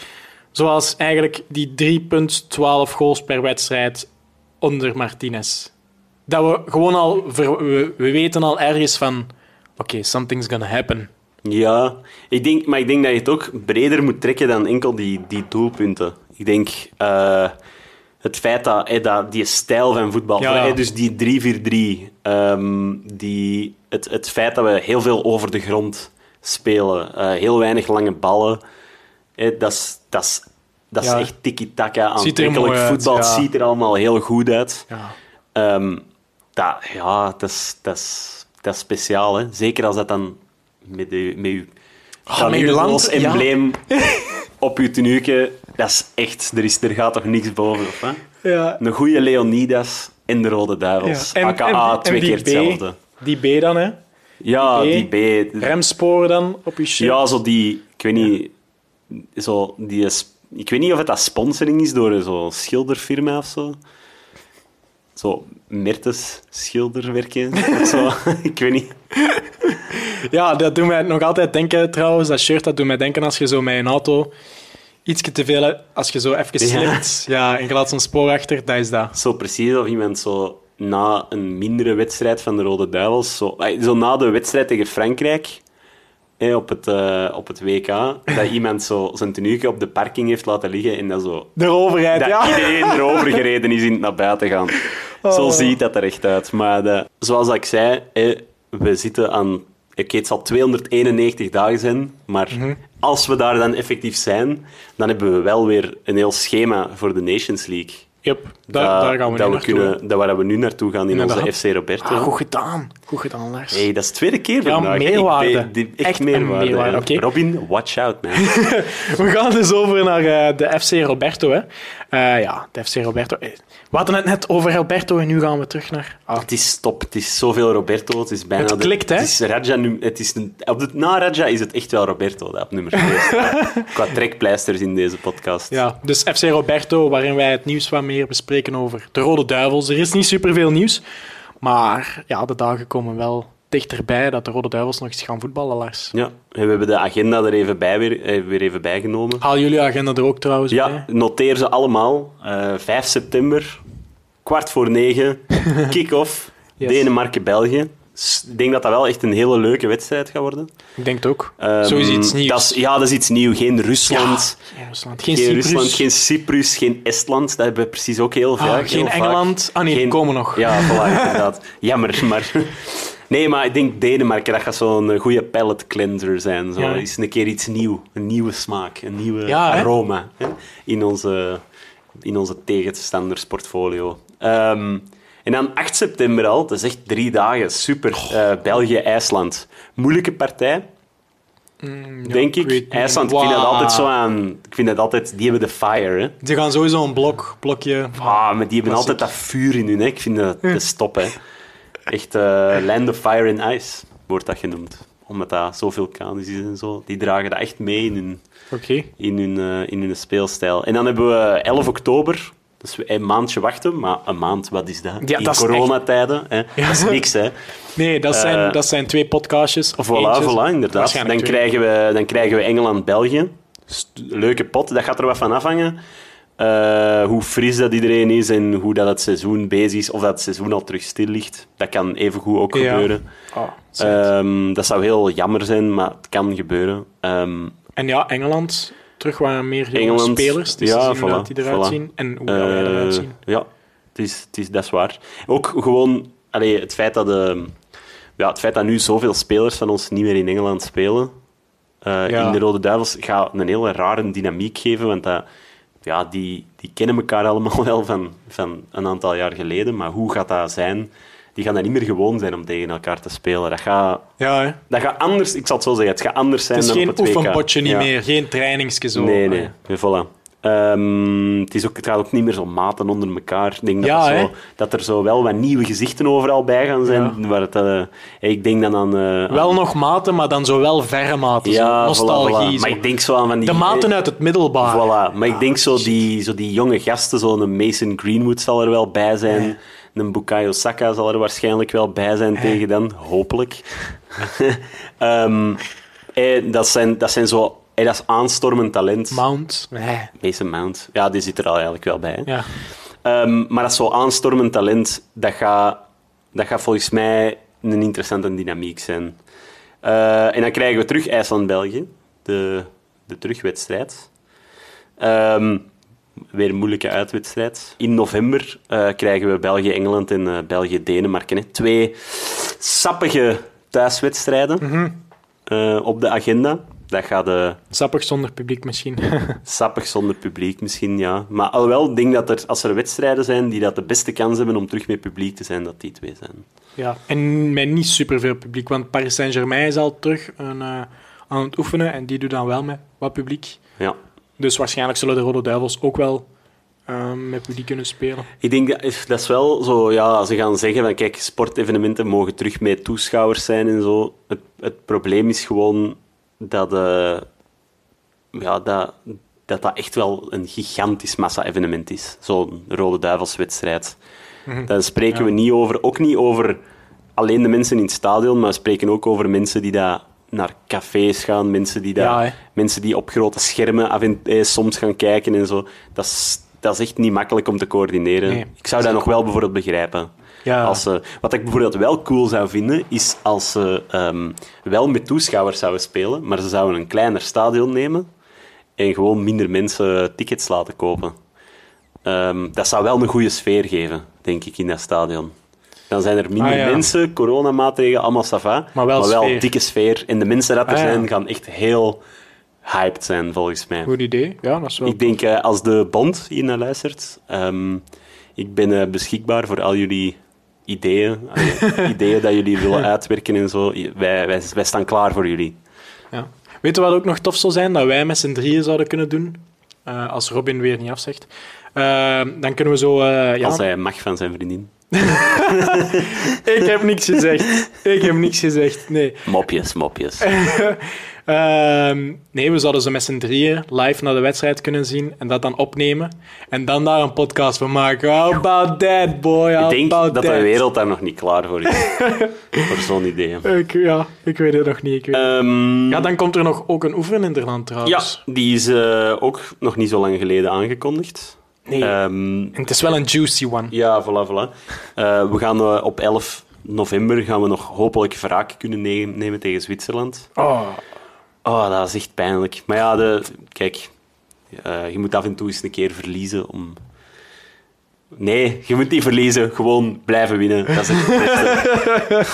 zoals eigenlijk die 3,12 goals per wedstrijd onder Martinez. Dat we gewoon al... we weten al ergens van... Oké, something's gonna happen. Ja, ik denk, maar ik denk dat je het ook breder moet trekken dan enkel die, die doelpunten. Ik denk eh, het feit dat, dat die stijl van voetbal, Ja, dus die 3-4-3, ehm, die, het, het feit dat we heel veel over de grond spelen, eh, heel weinig lange ballen, dat is- dat is dat is Ja. echt tiki-taka aantrekkelijk voetbal. Het ziet er allemaal heel goed uit. Ja. Ehm, dat, ja, dat is, dat, is, dat is speciaal. Hè? Zeker als dat dan met, de, met uw Ah, met uw land, als embleem op uw tenuke, dat is echt... Er, is, er gaat toch niks boven, of hè? Ja. Een goede Leonidas en de Rode Duivels. Ja. En- AKA en- twee keer B, hetzelfde. Die B dan, hè? Ja, Die die B. Remsporen dan op je shirt. Ja, zo die... Ik weet niet... Zo, die, ik weet niet of het dat sponsoring is door zo'n schilderfirma of zo. Zo, Mertes schilderwerken of zo. ik weet niet. Ja, dat doet mij nog altijd denken trouwens. Dat shirt dat doet mij denken als je zo met een auto iets te veel... Als je zo even slipt, ja, en je laat zo'n spoor achter, dat is dat. Zo precies of iemand zo na een mindere wedstrijd van de Rode Duivels, zo, eh, zo na de wedstrijd tegen Frankrijk hè, op, het, eh, op het WK, dat iemand zo zijn tenuke op de parking heeft laten liggen en dat zo... De overheid, Dat ja. iedereen erover gereden is in het naar buiten gaan. Zo Oh. ziet dat er echt uit. Maar de- zoals ik zei, hè, we zitten aan... Oké, het zal 291 dagen zijn, maar Mhm. Als we daar dan effectief zijn, dan hebben we wel weer een heel schema voor de Nations League. Yep, daar, dat, daar gaan we dat nu we naartoe. kunnen, dat waar we nu naartoe gaan in Inderdaad. onze FC Roberto. Ah, goed gedaan. Goed gedaan, Lars. hey, dat is de tweede keer Ja, vandaag. Ik meerwaarde. ben- die- echt, Echt een meerwaarde. ja. Robin, watch out, man. We gaan dus over naar eh, de FC Roberto. Hè. Eh, ja, de FC Roberto. Eh, We hadden het net over Roberto en nu gaan we terug naar... Ah, Het is top. Het is zoveel Roberto. Het is bijna Het de- klikt, hè? Het is Raja nu, het is een- op de, na Raja is het echt wel Roberto dat op nummer 2 staat. Qua trekpleisters in deze podcast. Ja, dus FC Roberto, waarin wij het nieuws wat meer bespreken over de Rode Duivels. Er is niet superveel nieuws, maar ja, de dagen komen wel dichterbij dat de Rode Duivels nog eens gaan voetballen, Lars. Ja, en we hebben de agenda er even bij weer, eh, weer even bijgenomen. Haal jullie agenda er ook trouwens Ja, bij? noteer ze allemaal. Eh 5 september, kwart voor negen, kick-off, Yes. Denemarken-België. Ik denk dat dat wel echt een hele leuke wedstrijd gaat worden. Ik denk het ook. Ehm, Zo is iets nieuws. Dat is, ja, dat is iets nieuws. Geen Rusland, Ja, geen Rusland. Geen, geen, Cyprus. Rusland, geen Cyprus, geen Estland. Dat hebben we precies ook heel Ah, vaak. geen heel vaak. Engeland. Ah nee, die komen nog. Ja, voilà, inderdaad. Jammer, maar... Nee, maar ik denk Denemarken, dat gaat zo'n goede palate cleanser zijn. Zo. Ja. Is een keer iets nieuw. Een nieuwe smaak, een nieuwe Ja, aroma hè, in onze, in onze tegenstanders portfolio. En dan 8 september al, dat is echt drie dagen, super. Eh, België-IJsland. Moeilijke partij, Mm, ja, denk ik. IJsland, ik vind dat altijd zo aan... Ik vind dat altijd... Die hebben de fire, hè. Ze gaan sowieso een blok, blokje. Ah, maar die hebben altijd dat vuur in hun. Hè. Ik vind dat, dat is top, hè. Echt eh, Land of Fire and Ice wordt dat genoemd. Omdat dat zo vulkanisch is en zo. Die dragen dat echt mee in hun, Oké. in hun, eh, in hun speelstijl. En dan hebben we 11 oktober. Dus een maandje wachten, maar een maand, wat is dat? Ja, in dat is coronatijden. Hè? Dat is niks, hè. Nee, dat zijn, Eh, dat zijn twee podcastjes. Of Voilà, eentjes. voilà, inderdaad. Dan twee. krijgen, we, dan krijgen we Engeland-België. leuke pot. Dat gaat er wat van afhangen. Eh, hoe fris dat iedereen is en hoe dat het seizoen bezig is. Of dat het seizoen al terug stil ligt. Dat kan evengoed ook Ja. gebeuren. Ah, Ehm, dat zou heel jammer zijn, maar het kan gebeuren. Ehm, En ja, Engeland, terug wat meer Engeland, spelers. Dus ja, voilà, die eruit voilà. zien en hoe wij Eh, eruit zien. Ja, het is, het is, dat is waar. Ook gewoon allee, het, feit dat, de, ja, het feit dat nu zoveel spelers van ons niet meer in Engeland spelen, eh, Ja. in de Rode Duivels, gaat een hele rare dynamiek geven. Want dat, ja, die, die kennen elkaar allemaal wel van, van een aantal jaar geleden. Maar hoe gaat dat zijn? Die gaan dat niet meer gewoon zijn om tegen elkaar te spelen. Dat gaat, Ja, hè. dat gaat anders, ik zal het zo zeggen, het gaat anders zijn Het is dan geen op het WK. oefenpotje niet Ja. meer, geen trainingske zo. Nee, nee. Ah, Ja, voilà. Ehm, het, is ook, het gaat ook niet meer zo maten onder elkaar. Ik denk dat, Ja, zo, dat er zo wel wat nieuwe gezichten overal bij gaan zijn. Ja. Waar het, eh, ik denk dan aan... eh, Wel aan- nog maten, maar dan zo wel verre maten. ja, voilà, Nostalgie. voilà. Maar zo. ik denk zo aan van die... De maten uit het middelbaar. Voilà. Maar ik denk zo die, zo die jonge gasten, zo'n Mason Greenwood zal er wel bij zijn. Een Bukayo Saka zal er waarschijnlijk wel bij zijn tegen dan. Hopelijk. Ehm, eh, dat, zijn, dat zijn zo... dat is aanstormend talent. Mount. Nee. Mason Mount. Ja, die zit er al eigenlijk wel bij. Hè? Ja. Ehm, maar dat is zo aanstormend talent, dat gaat, dat gaat volgens mij een interessante dynamiek zijn. Eh, en dan krijgen we terug IJsland-België, de, de terugwedstrijd. Ehm, weer een moeilijke uitwedstrijd. In november eh, krijgen we België-Engeland en eh, België-Denemarken. Twee sappige thuiswedstrijden eh, op de agenda. Dat gaat eh, Sappig zonder publiek misschien. Sappig zonder publiek misschien, ja. Maar alhoewel, ik denk dat er, als er wedstrijden zijn die dat de beste kans hebben om terug met publiek te zijn, dat die twee zijn. ja. En met niet superveel publiek, want Paris Saint-Germain is al terug een, aan het oefenen en die doet dan wel met wat publiek. Ja. Dus waarschijnlijk zullen de Rode Duivels ook wel eh, met publiek kunnen spelen. Ik denk dat, is- dat is wel zo, ja, ze gaan zeggen van kijk, sportevenementen mogen terug met toeschouwers zijn en zo. Het, het probleem is gewoon dat, eh, ja, dat, dat dat echt wel een gigantisch massa-evenement is. Zo'n Rode Duivelswedstrijd. Dan spreken Ja. we niet over, ook niet over alleen de mensen in het stadion, maar we spreken ook over mensen die daar naar cafés gaan, mensen die, daar, Ja, mensen die op grote schermen af en, eh, soms gaan kijken en zo. Dat is, dat is echt niet makkelijk om te coördineren. Nee. Ik zou dat nog wel bijvoorbeeld begrijpen. Ja. Als ze, wat ik bijvoorbeeld wel cool zou vinden, is als ze ehm, wel met toeschouwers zouden spelen, maar ze zouden een kleiner stadion nemen en gewoon minder mensen tickets laten kopen. Ehm, dat zou wel een goede sfeer geven, denk ik, in dat stadion. Dan zijn er minder Ah, ja. mensen, coronamaatregelen, allemaal sava, Maar wel sfeer. dikke sfeer. En de mensen dat er Ah, ja. zijn, gaan echt heel hyped zijn, volgens mij. Goed idee. Ja, dat is wel... Ik denk, eh, als de bond hier naar luistert, ehm, ik ben eh, beschikbaar voor al jullie ideeën, allee, ideeën dat jullie willen uitwerken en zo. Wij, wij, wij staan klaar voor jullie. Ja. Weet je wat ook nog tof zou zijn? Dat wij met z'n drieën zouden kunnen doen. Eh, als Robin weer niet afzegt. Dan kunnen we zo... ja. Als hij mag van zijn vriendin. Ik heb niks gezegd. Ik heb niks gezegd. Nee. Mopjes, mopjes. Ehm, nee, we zouden ze met z'n drieën live naar de wedstrijd kunnen zien en dat dan opnemen. En dan daar een podcast van maken. How about that, boy? How Ik denk dat that? de wereld daar nog niet klaar voor is. voor zo'n idee. Ik, ja, ik weet het nog niet. Ik weet... Ehm, ja, dan komt er nog ook een oefeninterland ja, trouwens. die is eh, ook nog niet zo lang geleden aangekondigd. Nee. Ehm, En het is wel een juicy one. Ja, voilà, voilà. Eh, we gaan eh, op 11 november gaan we nog hopelijk wraak kunnen ne- nemen tegen Zwitserland. Oh, Oh, dat is echt pijnlijk. Maar ja, de, kijk, eh, je moet af en toe eens een keer verliezen om... Nee, je moet niet verliezen, gewoon blijven winnen. Dat is het beste.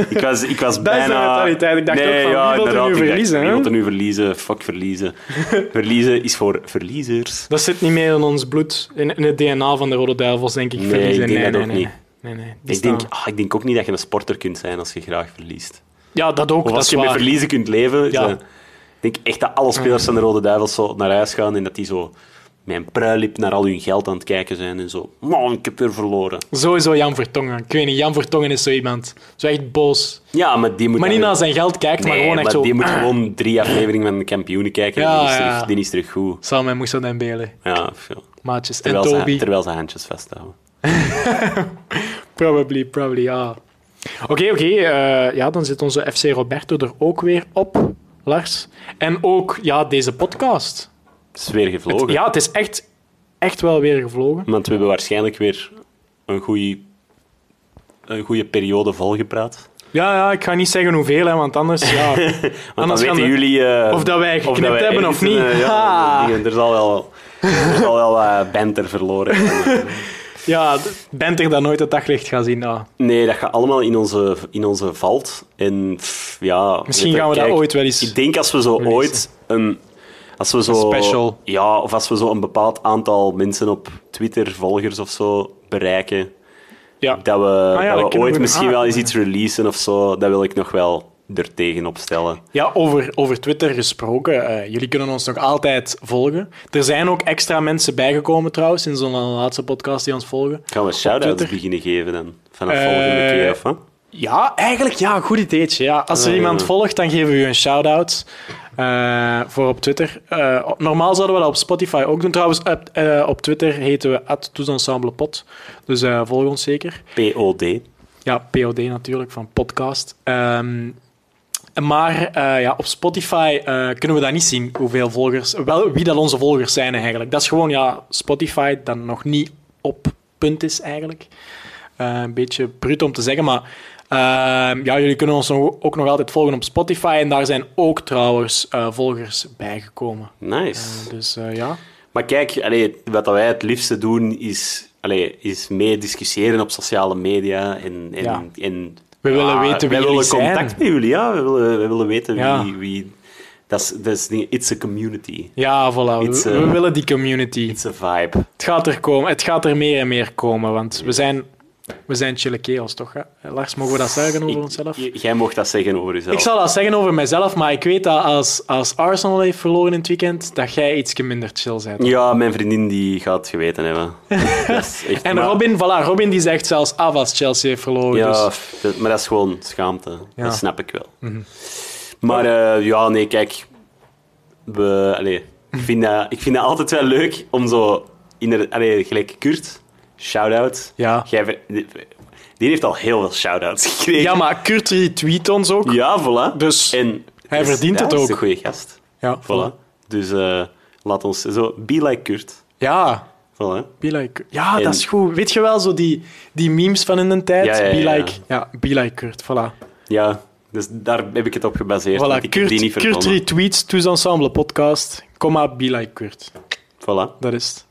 ik was, ik was bijna... de mentaliteit. Ik dacht ook van, wie wil er nu dacht, verliezen, Wie wil er nu verliezen? Fuck verliezen. verliezen is voor verliezers. dat zit niet meer in ons bloed, in, in het DNA van de Rode Duivels, denk ik. Nee, verliezen. ik denk nee, dat nee, ook nee, niet. Nee, nee, Ik denk, ah, ik denk ook niet dat je een sporter kunt zijn als je graag verliest. Ja, dat ook. Of dat als is je met verliezen kunt leven. Ja. dat- ik denk echt dat alle spelers van de Rode Duivels zo naar huis gaan en dat die zo een pruilip naar al hun geld aan het kijken zijn en zo. Man, ik heb weer verloren. Sowieso Jan Vertongen. Ik weet niet, Jan Vertongen is zo iemand. Zo echt boos. Ja, maar die moet... Maar niet dan- naar zijn geld kijkt, maar gewoon echt maar zo... die moet gewoon drie afleveringen van de kampioenen kijken Ja, en die is, ja. terug, die is terug goed. Samen met Dembele. Ja, veel. Maatjes. Terwijl, en ze, Toby. terwijl ze handjes vasthouden. Probably, probably, ja. Oké, oké. eh, ja, dan zit onze FC Roberto er ook weer op. Lars. En ook ja, deze podcast. Het is weer gevlogen. Het- ja, het is echt, echt wel weer gevlogen. Want we hebben waarschijnlijk weer een goede een goede periode volgepraat. Ja, ja, ik ga niet zeggen hoeveel, hè, want anders... Ja, Want Anders weten we- jullie... eh, of dat wij geknipt wij hebben of niet. eh, ja, er zal wel, er zal wel wat banter verloren gaan. ja, bent er dan nooit het daglicht gaan zien? Ja. Nee, dat gaat allemaal in onze, in onze valt. En pff, ja... Misschien gaan we dat ooit wel eens... Ik denk als we zo ooit een... Als we zo, special. Ja, of als we zo een bepaald aantal mensen op Twitter, volgers of zo, bereiken, Ja. dat we, ja, dat dat we kunnen ooit we- misschien ah, wel eens iets releasen of zo, dat wil ik nog wel er tegenop stellen. Ja, over, over Twitter gesproken. eh, jullie kunnen ons nog altijd volgen. Er zijn ook extra mensen bijgekomen trouwens in zo'n laatste podcast die ons volgen. Gaan we shout-outs beginnen geven dan? Vanaf Eh, volgende keer, of wat? Ja, eigenlijk ja, een goed ideetje. Ja. Als er iemand volgt, dan geven we u een shout-out eh, voor op Twitter. Eh, normaal zouden we dat op Spotify ook doen. Trouwens, op, eh, op Twitter heten we @toesensemble_pod. Dus volg ons zeker. POD. Ja, POD natuurlijk, van podcast. Ehm, maar ja, op Spotify kunnen we dat niet zien, hoeveel volgers, wel, wie dat onze volgers zijn eigenlijk. Dat is gewoon ja, Spotify dat nog niet op punt is eigenlijk. Een beetje bruut om te zeggen, maar ja, jullie kunnen ons ook nog altijd volgen op Spotify. En daar zijn ook trouwens eh, volgers bijgekomen. Nice. Eh, dus eh, ja. Maar kijk, allee, wat wij het liefste doen, is, allee, is mee discussiëren op sociale media. En, en, Ja. en, We willen Ah, weten wie wij willen zijn. contact met jullie, ja. We willen, we willen weten wie... Ja. wie dat is, dat is it's a community. Ja, voilà. We, we willen die community. It's a vibe. Het gaat er komen. Het gaat er meer en meer komen, want we zijn, we zijn chille kerels, toch? Hè? Lars, mogen we dat zeggen over Ik- onszelf? jij mocht dat zeggen over jezelf. Ik zal dat zeggen over mezelf, maar ik weet dat als, als Arsenal heeft verloren in het weekend, dat jij iets minder chill bent. Ja, mijn vriendin die gaat het geweten hebben. Echt, En maar- Robin, voilà, Robin die zegt zelfs af als Chelsea heeft verloren. Ja, dus. maar dat is gewoon schaamte. Ja. Mhm. Dat snap ik wel. Maar eh, ja, nee, kijk. We, allee, ik, vind dat, ik vind dat altijd wel leuk om zo... In de, gelijk Kurt, shout-out. Ja. Jij die, heeft al heel veel shout-outs gekregen. ja, maar Kurt retweet ons ook. Ja, voilà. Dus en, hij dus verdient ja, het Hij is ook. een goede gast. Ja, Voilà. Dus eh, laat ons zo... Be like Kurt. Ja, Voilà. be like... Ja, En- dat is goed. Weet je wel, zo die, die memes van in de tijd? Ja, ja, Be like... Ja, be like Kurt, voilà. Ja, dus daar heb ik het op gebaseerd. Voilà, ik heb die Kurt, niet Kurt retweets Tous Ensemble podcast. Kom maar, be like Kurt. Voilà. Dat is het.